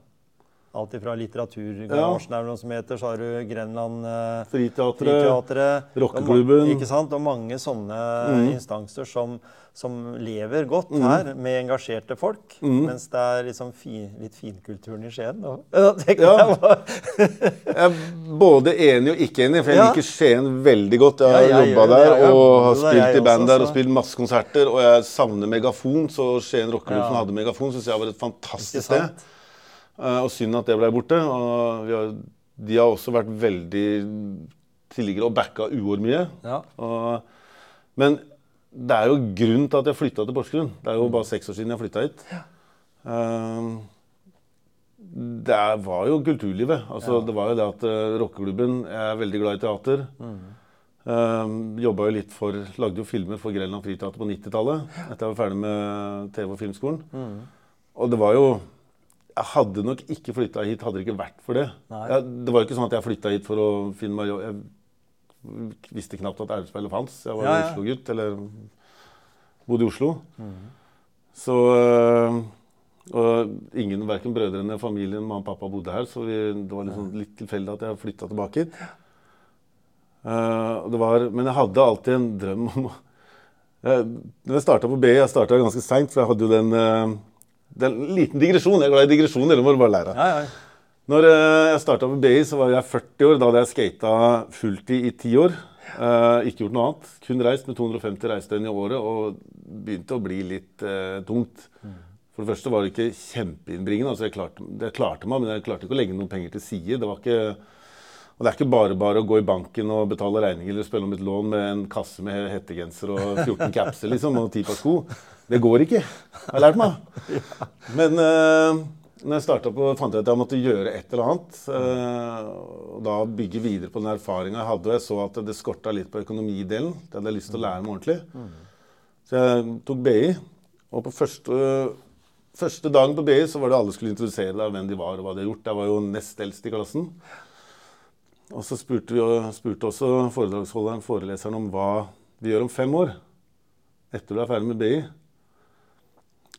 Alt ifra litteraturgarasjen, er noe som heter, så har du Grenland eh, Friteatret, Friteatret, Rockeklubben. og Ikke sant? Og mange sånne instanser som, som lever godt her, med engasjerte folk. Mens det er liksom fi, litt finkulturen i Skien. Og, Ja. jeg er både enig og ikke enig, for jeg Ja. liker Skien veldig godt. Jeg har Ja, jobba der og har spilt i band også, der og spilt masse konserter. Og jeg savner megafon, så Skien rockelub som hadde megafon, syns jeg var et fantastisk sted. Eh, og synd at det ble borte. Og vi har, de har også vært veldig tidligere og backa Uår mye. Ja. Og, men det er jo grunnen til at jeg flytta til Porsgrunn. Det er jo bare seks år siden jeg flytta hit. Eh, det er- var jo kulturlivet. Altså, Det var jo det at uh, rockeklubben Jeg er veldig glad i teater. Uh, Jobba jo litt for Lagde jo filmer for Grenland Friteater på 90-tallet. Etter jeg var ferdig med TV- og filmskolen. Og det var jo Jeg hadde nok ikke flytta hit hadde det ikke vært for det. Jeg, det var jo ikke sånn at jeg flytta hit for å finne meg jobb. Visste knapt at Elvespeilet fantes. Jeg var Ja, ja. Oslo-gutt, eller bodde i Oslo. Så øh, Og ingen, verken brødrene, familien, mamma og pappa bodde her, så vi, det var liksom litt tilfeldig at jeg flytta tilbake hit. Uh, det var, men jeg hadde alltid en drøm om jeg, Når jeg starta på BI, jeg starta ganske seint, for jeg hadde jo den, den liten digresjon. Jeg er glad i digresjoner, det må du bare lære. Ja, ja. Når eh, jeg starta på BI, så var jeg 40 år. Da hadde jeg skata fulltid i ti år. Eh, ikke gjort noe annet. Kun reist med 250 reisedøgn i året og begynte å bli litt eh, tungt. For det første var det ikke kjempeinnbringende. Altså jeg, klarte, jeg klarte meg, men jeg klarte ikke å legge noen penger til side. Det var ikke, og det er ikke bare bare å gå i banken og betale regninger eller spille om et lån med en kasse med hettegenser og 14 capser liksom, og 10 par sko. Det går ikke. Jeg har lært meg. Men eh, når jeg starta på, fant jeg at jeg måtte gjøre et eller annet. eh, og da bygge videre på den erfaringa jeg hadde. Og jeg så at det skorta litt på økonomidelen. Det hadde jeg lyst til å lære meg ordentlig. Så jeg tok BI. Og på første, første dagen på BI så var det alle skulle introdusere deg hvem de var og hva de hadde gjort. Jeg var jo nest eldst i klassen. Og så spurte, vi, spurte også foredragsholderen foreleseren om hva vi gjør om fem år. Etter du er ferdig med BI.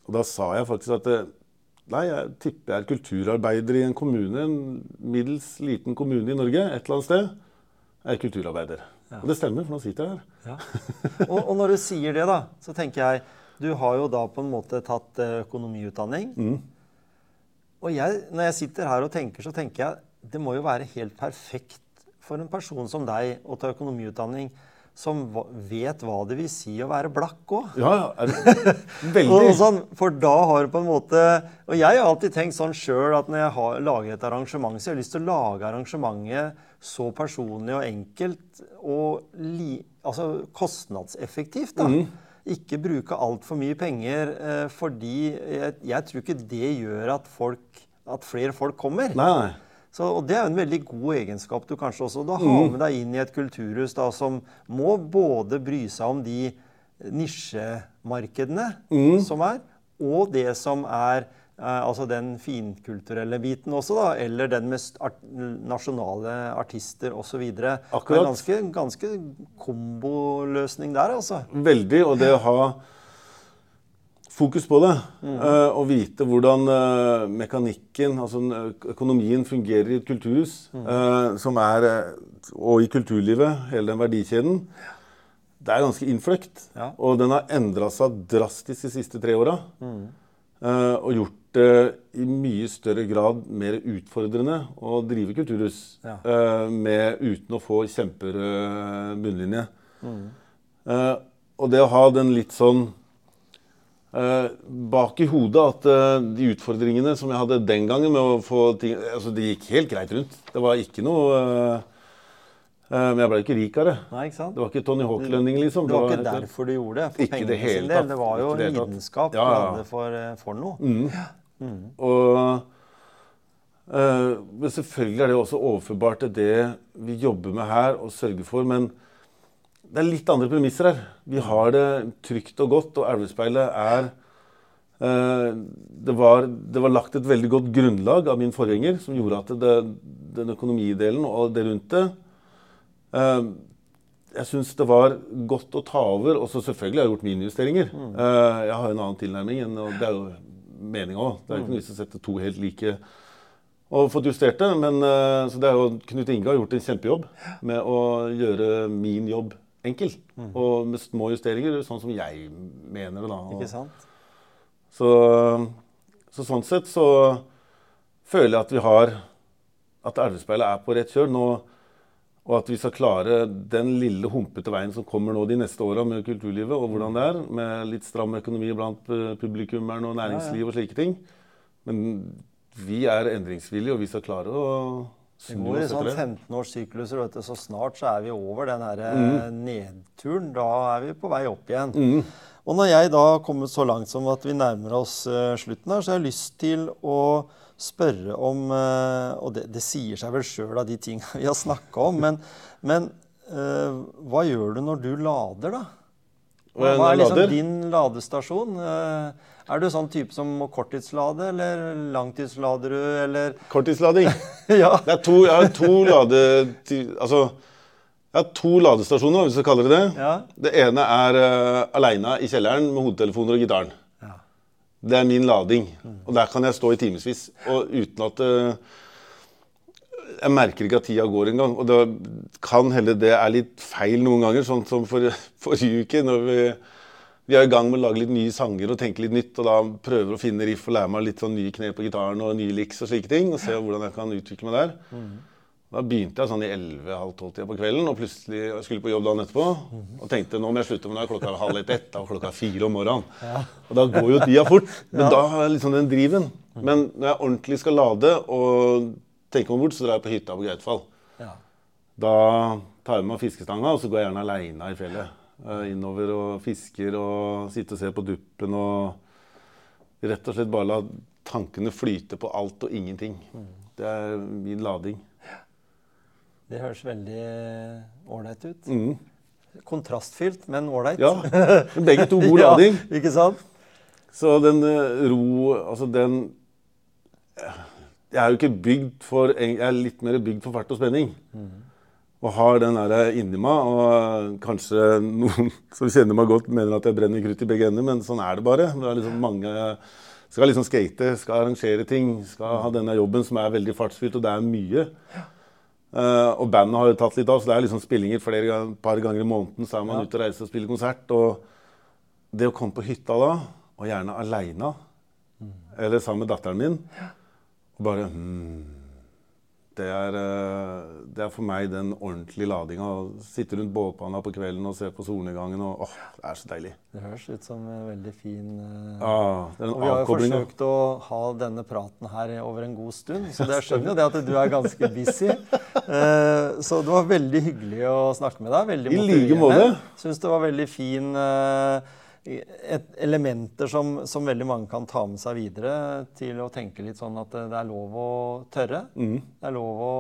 Og da sa jeg faktisk at eh, nei, jeg tipper jeg er kulturarbeider i en kommune, en middels liten kommune i Norge, et eller annet sted. Jeg er kulturarbeider. Ja. Og det stemmer, for nå sitter jeg her. Ja. Og, og, når du sier det, da, så tenker jeg Du har jo da på en måte tatt eh, økonomiutdanning. Mm. Og jeg, når jeg sitter her og tenker, så tenker jeg det må jo være helt perfekt for en person som deg å ta økonomiutdanning som vet hva det vil si å være blakk òg. Ja, ja. Veldig. sånn, for da har du på en måte Og jeg har alltid tenkt sånn sjøl at når jeg har, lager et arrangement, så har jeg lyst til å lage arrangementet så personlig og enkelt og li, altså kostnadseffektivt. da. Mm. Ikke bruke altfor mye penger, eh, fordi jeg, jeg, tror ikke det gjør at, folk, at flere folk kommer. Nei, nei. Så, og Det er jo en veldig god egenskap du kanskje også da har mm. med deg inn i et kulturhus da, som må både bry seg om de nisjemarkedene mm. som er, og det som er eh, altså den finkulturelle biten også, da, eller den med art nasjonale artister osv. Det er en ganske, ganske komboløsning der, altså. Veldig. Og det å ha fokus på det. Mm. Uh, og vite hvordan uh, mekanikken, altså økonomien, fungerer i et kulturhus. Mm. Uh, som er, og i kulturlivet, hele den verdikjeden. Det er ganske innfløkt. Ja. Og den har endra seg drastisk de siste tre åra. Mm. og gjort det i mye større grad mer utfordrende å drive kulturhus ja. med, uten å få kjemperød bunnlinje. Mm. og det å ha den litt sånn bak i hodet at uh, de utfordringene som jeg hadde den gangen med å få ting altså Det gikk helt greit rundt. Det var ikke noe Men jeg ble ikke rik av det. Nei, ikke sant? Det var ikke Tony Hawk-lønning, liksom. Det var, det var ikke derfor du gjorde det. For ikke det hele tatt. Det var jo lidenskap ja, ja. du hadde for, for noe. Mm. Mm. Og Men selvfølgelig er det også overførbart til det vi jobber med her og sørger for. men det er litt andre premisser her. Vi har det trygt og godt, og Elvespeilet er eh, det, var, det, var, lagt et veldig godt grunnlag av min forgjenger som gjorde at det, den økonomidelen og det rundt det eh, Jeg syns det var godt å ta over. Og så selvfølgelig har jeg gjort mine justeringer. Mm. Eh, jeg har en annen tilnærming, og det er jo meninga òg. Det er ikke noe vits å sette to helt like og fått justert det. Men, så det er jo, Knut Inge har gjort en kjempejobb med å gjøre min jobb enkel. Mm. Og med små justeringer, sånn som jeg mener det. da. Ikke sant? Så, så, sånn sett så føler jeg at vi har At Elvespeilet er på rett kjør nå. Og at vi skal klare den lille humpete veien som kommer nå de neste åra med kulturlivet, og hvordan det er, med litt stram økonomi blant eh, publikummeren og næringsliv og slike ting. Men vi er endringsvillige, og vi skal klare å det går i sånn 15-årssykluser. Så snart så er vi over den her eh, mm. nedturen. Da er vi på vei opp igjen. Mm. Og når jeg da har kommet så langt som at vi nærmer oss uh, slutten her, så har jeg lyst til å spørre om uh, Og det, det, sier seg vel sjøl av de tinga vi har snakka om, men, men uh, hva gjør du når du lader, da? Hva er liksom din ladestasjon? Uh, er du sånn type som må korttidslade, eller langtidslader du, eller Korttidslading. ja. Det er to, jeg har to lade... Altså, jeg har to ladestasjoner, hvis du kaller det det. Ja. Det ene er uh, aleine i kjelleren med hodetelefoner og gitaren. Ja. Det er min lading. Mm. Og der kan jeg stå i timevis uten at uh, jeg merker ikke at tida går engang. Og det kan hende det er litt feil noen ganger, sånn som for, forrige uke. når vi vi er i gang med å lage litt nye sanger og tenke litt nytt. Og da prøver å finne riff og lære meg litt sånn nye knep på gitaren og nye licks og slike ting. Og se hvordan jeg kan utvikle meg der. Mm. Da begynte jeg sånn i 11-12-tida på kvelden og plutselig jeg skulle på jobb dagen etterpå. Og tenkte nå må jeg slutte, men da er klokka halv ett ett og klokka fire om morgenen. Ja. Og da går jo tida fort. Men ja. da har jeg liksom den driven. Men når jeg ordentlig skal lade og tenke meg bort, så drar jeg på hytta på Gautfall. Ja. Da tar jeg med meg fiskestanga, og så går jeg gjerne aleine i fjellet. Eh, innover og fisker og sitte og se på duppen og rett og slett bare la tankene flyte på alt og ingenting. Mm. Det er min lading. Det høres veldig ålreit ut. Mm. Kontrastfylt, men ålreit. Ja. Begge to god lading. ja, ikke sant? Så den eh, ro Altså den Jeg er jo ikke bygd for Jeg er litt mer bygd for fart og spenning. Og har den der inni meg. Og kanskje noen som kjenner meg godt, mener at jeg brenner krutt i begge ender, men sånn er det bare. Det er liksom mange Skal liksom skate, skal arrangere ting, skal ha denne jobben som er veldig fartsfylt, og det er mye. Uh, og bandet har jo tatt litt av, så det er liksom spillinger flere gang, par ganger i måneden. Så er man Ja. ute og reiser og spiller konsert. Og det å komme på hytta da, og gjerne aleine, eller sammen med datteren min, og bare hmm, det, er, eh, det er for meg den ordentlige ladinga. Sitte rundt båtpanna på kvelden og se på solnedgangen. og åh, Det er så deilig. Det høres ut som en veldig fin eh, Ah, det er Og vi har jo forsøkt å ha denne praten her over en god stund, så jeg skjønner jo det at du er ganske busy. Eh, Så det var veldig hyggelig å snakke med deg. Veldig I like måte. Syns det var veldig fin elementer som, som veldig mange kan ta med seg videre til å tenke litt sånn at det, er lov å tørre. Mm. Det er lov å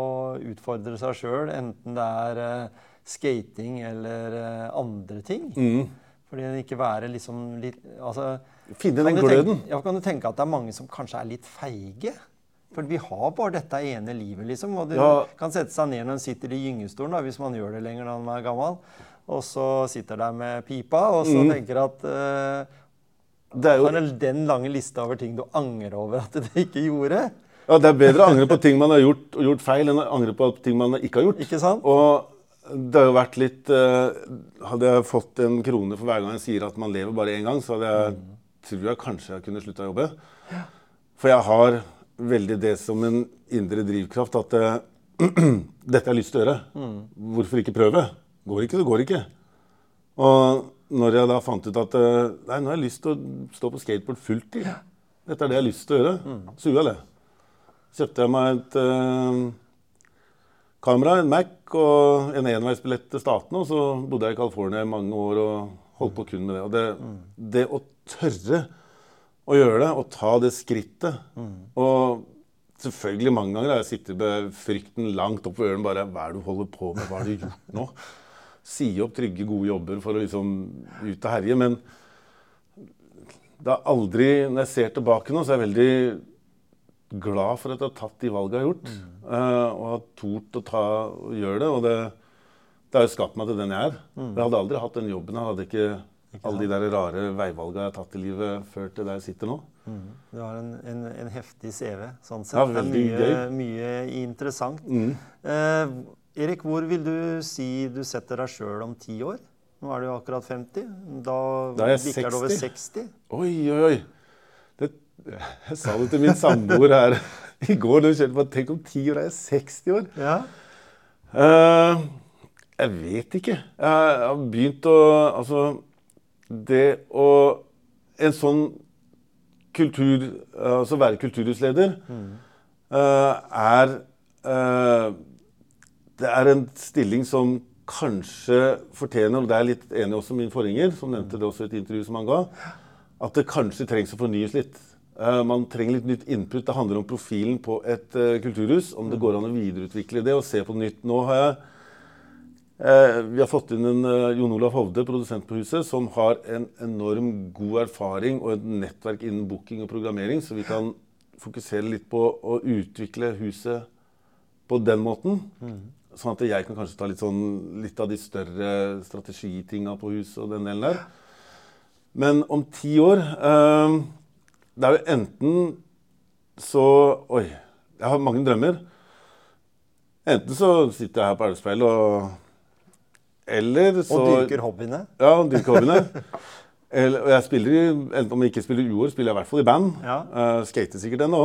utfordre seg sjøl, enten det er eh, skating eller eh, andre ting. Mm. Fordi den ikke være liksom litt altså, Finne den gløden. tenke-. Ja, kan du tenke at det er mange som kanskje er litt feige? For vi har bare dette ene livet, liksom. Og du Ja. kan sette seg ned når en sitter i gyngestolen, hvis man gjør det lenger når man er gammel. Og så sitter der med pipa og så tenker at uh, Det er jo Har den lange lista over ting du angrer over at du ikke gjorde? Ja, Det er bedre å angre på ting man har gjort, og gjort feil, enn å angre på ting man ikke har gjort. Ikke sant? Og det har jo vært litt uh, Hadde jeg fått en krone for hver gang jeg sier at man lever bare én gang, så hadde jeg, tror jeg kanskje jeg kunne slutta å jobbe. For jeg har veldig det som en indre drivkraft at uh, dette har jeg lyst til å gjøre. Hvorfor ikke prøve? Går ikke, det går ikke. Og når jeg da fant ut at eh, nei, nå har jeg lyst til å stå på skateboard fulltid, dette er det jeg har lyst til å gjøre, så gjorde jeg det. Kjøpte jeg meg et eh, kamera, en Mac og en enveisbillett til Statene. Og så bodde jeg i California i mange år og holdt på kun med det. Og det, det å tørre å gjøre det, og ta det skrittet Og selvfølgelig mange ganger har jeg sittet med frykten langt opp ved ørene. bare, Hva er det du holder på med? Hva har du gjort nå? Si opp trygge, gode jobber for å liksom ut og herje. Men det er aldri Når jeg ser tilbake nå, så er jeg veldig glad for at jeg har tatt de valgene jeg har gjort. eh, og har tort å ta, og gjøre det. Og det, det har jo skapt meg til den jeg er. Jeg hadde aldri hatt den jobben. Jeg hadde ikke alle de der rare veivalgene jeg har tatt i livet, ført til der jeg sitter nå. Du har en, en, en heftig CV, sånn sett. Ja, det er mye, mye interessant. Mm. Erik, hvor vil du si du setter deg sjøl om ti år? Nå er du jo akkurat 50. Da, Da er jeg bikker det over 60. 60. Oi, oi, oi. Det, jeg sa det til min samboer her i går. da kjente på, Tenk om ti år er jeg 60 år. Ja. Uh, jeg vet ikke. Jeg har begynt å Altså, det å En sånn kultur Altså være kulturhusleder eh, er eh, Det er en stilling som kanskje fortjener, og det er litt enig også min forgjenger, som nevnte det også i et intervju som han ga, at det kanskje trengs å fornyes litt. Eh, man trenger litt nytt input. Det handler om profilen på et eh, kulturhus. Om det går an å videreutvikle det og se på nytt. Nå har jeg Eh, vi har fått inn en Jon Olav Hovde, produsent på huset, som har en enorm god erfaring og et nettverk innen booking og programmering, så vi kan fokusere litt på å utvikle huset på den måten. Sånn at jeg kan kanskje ta litt, sånn, litt av de større strategitinga på huset og den delen der. Men om ti år eh, Det er jo enten så Oi, jeg har mange drømmer. Enten så sitter jeg her på Elvespeil og Eller så Og dyrker hobbyene. Ja, dyrker hobbyene. Eller, og jeg spiller enten om jeg ikke spiller uår, spiller jeg i hvert fall i band. Ja. Eh, skater sikkert ennå.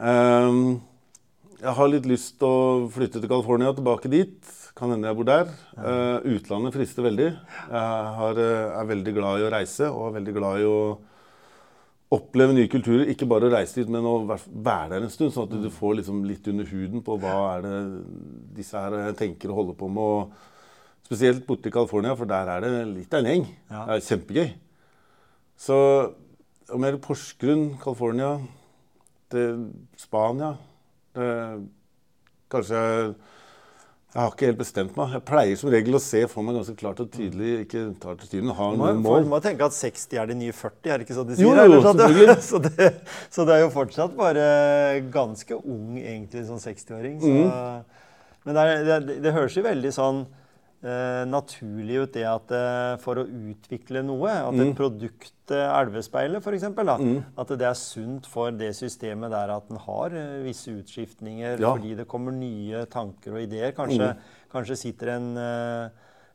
Um, jeg har litt lyst til å flytte til California, tilbake dit. Kan hende jeg bor der. Uh, utlandet frister veldig. Jeg har, uh, er veldig glad i å reise og er veldig glad i å oppleve nye kulturer. Ikke bare å reise dit, men å være der en stund. Sånn at du får liksom litt under huden på hva er det disse her tenker og holder på med. Og spesielt borte i California, for der er det litt av en gjeng. Det er kjempegøy. Så om jeg er i Porsgrunn, California, til Spania Kanskje Jeg har ikke helt bestemt meg. Jeg pleier som regel å se for meg ganske klart og tydelig. Ikke tar til tiden, har noen mål. du må tenke at 60 er de nye 40, er det ikke så de sier? Jo, jo, sånn? selvfølgelig. så, det, så det er jo fortsatt bare ganske ung egentlig sånn 60-åring. Så, Mm. Men det, er, det, det høres jo veldig sånn eh, naturlig ut det at eh, for å utvikle noe, at Mm. et produkt, eh, elvespeilet f.eks., at det er sunt for det systemet der at den har eh, visse utskiftninger Ja. fordi det kommer nye tanker og ideer. Kanskje, Mm. kanskje sitter en eh,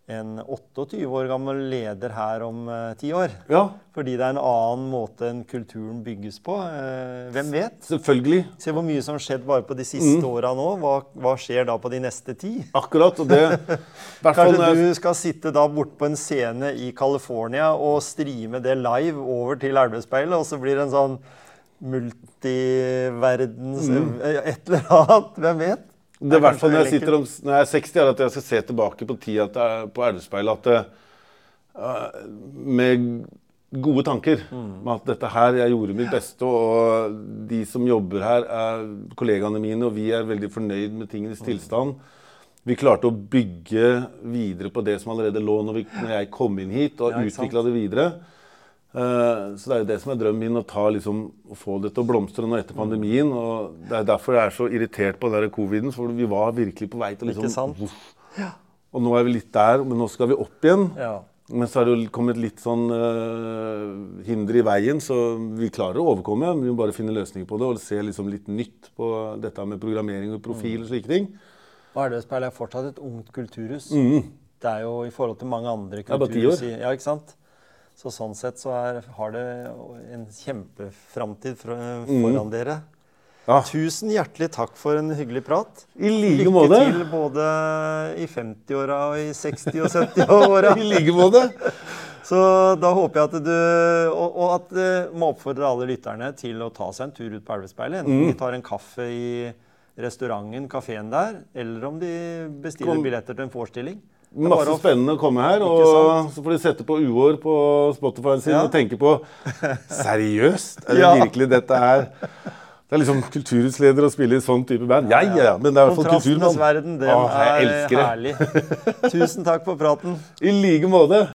en 28 år gammel leder her om eh, ti år. Ja, Fordi det er en annen måte enn kulturen bygges på. Eh, hvem vet? selvfølgelig. Se hvor mye som har skjedd bare på de siste Mm. åra nå. Hva, hva skjer da på de neste ti? Akkurat. Og det Kanskje du skal sitte da borte på en scene i California og streame det live over til Elvespeilet, og så blir det en sånn multiverdens Mm. eh, Et eller annet. Hvem vet? Det er i hvert fall når jeg sitter om, når jeg er 60, er at jeg skal se tilbake på tida på Elvespeilet at eh, Med gode tanker. Med at dette her, jeg gjorde mitt beste, og de som jobber her, er kollegaene mine, og vi er veldig fornøyd med tingenes tilstand. Vi klarte å bygge videre på det som allerede lå når, vi, når jeg kom inn hit, og Ja, utvikla det videre. Eh, så det er jo det som er drømmen min, å, ta, liksom, å få det til å blomstre nå etter pandemien. og Det er derfor jeg er så irritert på den coviden, for vi var virkelig på vei til Ikke liksom sant? voff. Og nå er vi litt der, men nå skal vi opp igjen. Ja. Men så er det jo kommet litt sånn uh, hinder i veien, så vi klarer å overkomme. Vi må bare finne løsninger på det og se liksom litt nytt på dette med programmering og profil og slike ting. Og Elvespeilet er fortsatt et ungt kulturhus. Mm. Det er jo i forhold til mange andre er bare ti kulturhus år. Ja, ikke sant? Så sånn sett så er, har det en kjempeframtid fra- Mhm. foran dere. Ja, Tusen hjertelig takk for en hyggelig prat. I like Lykke måte. til både i 50-åra og i 60- og 70-åra. I like måte. Så da håper jeg at du Og, og at uh, må oppfordre alle lytterne til å ta seg en tur ut på Elvespeilet. Enten Mm. de tar en kaffe i restauranten, kafeen der, eller om de bestiller Kom. billetter til en forestilling. Det Masse spennende å komme her. Og så får de sette på uår på Spotify sin Ja. og tenke på Seriøst? Er det Ja. virkelig dette her? Det er liksom kulturutsleder å spille i sånn type band. Ja, ja, ja. Men det er i hvert fall Kontrastenes kulturmann. verden, den Åh, er herlig. Tusen takk for praten. I like måte.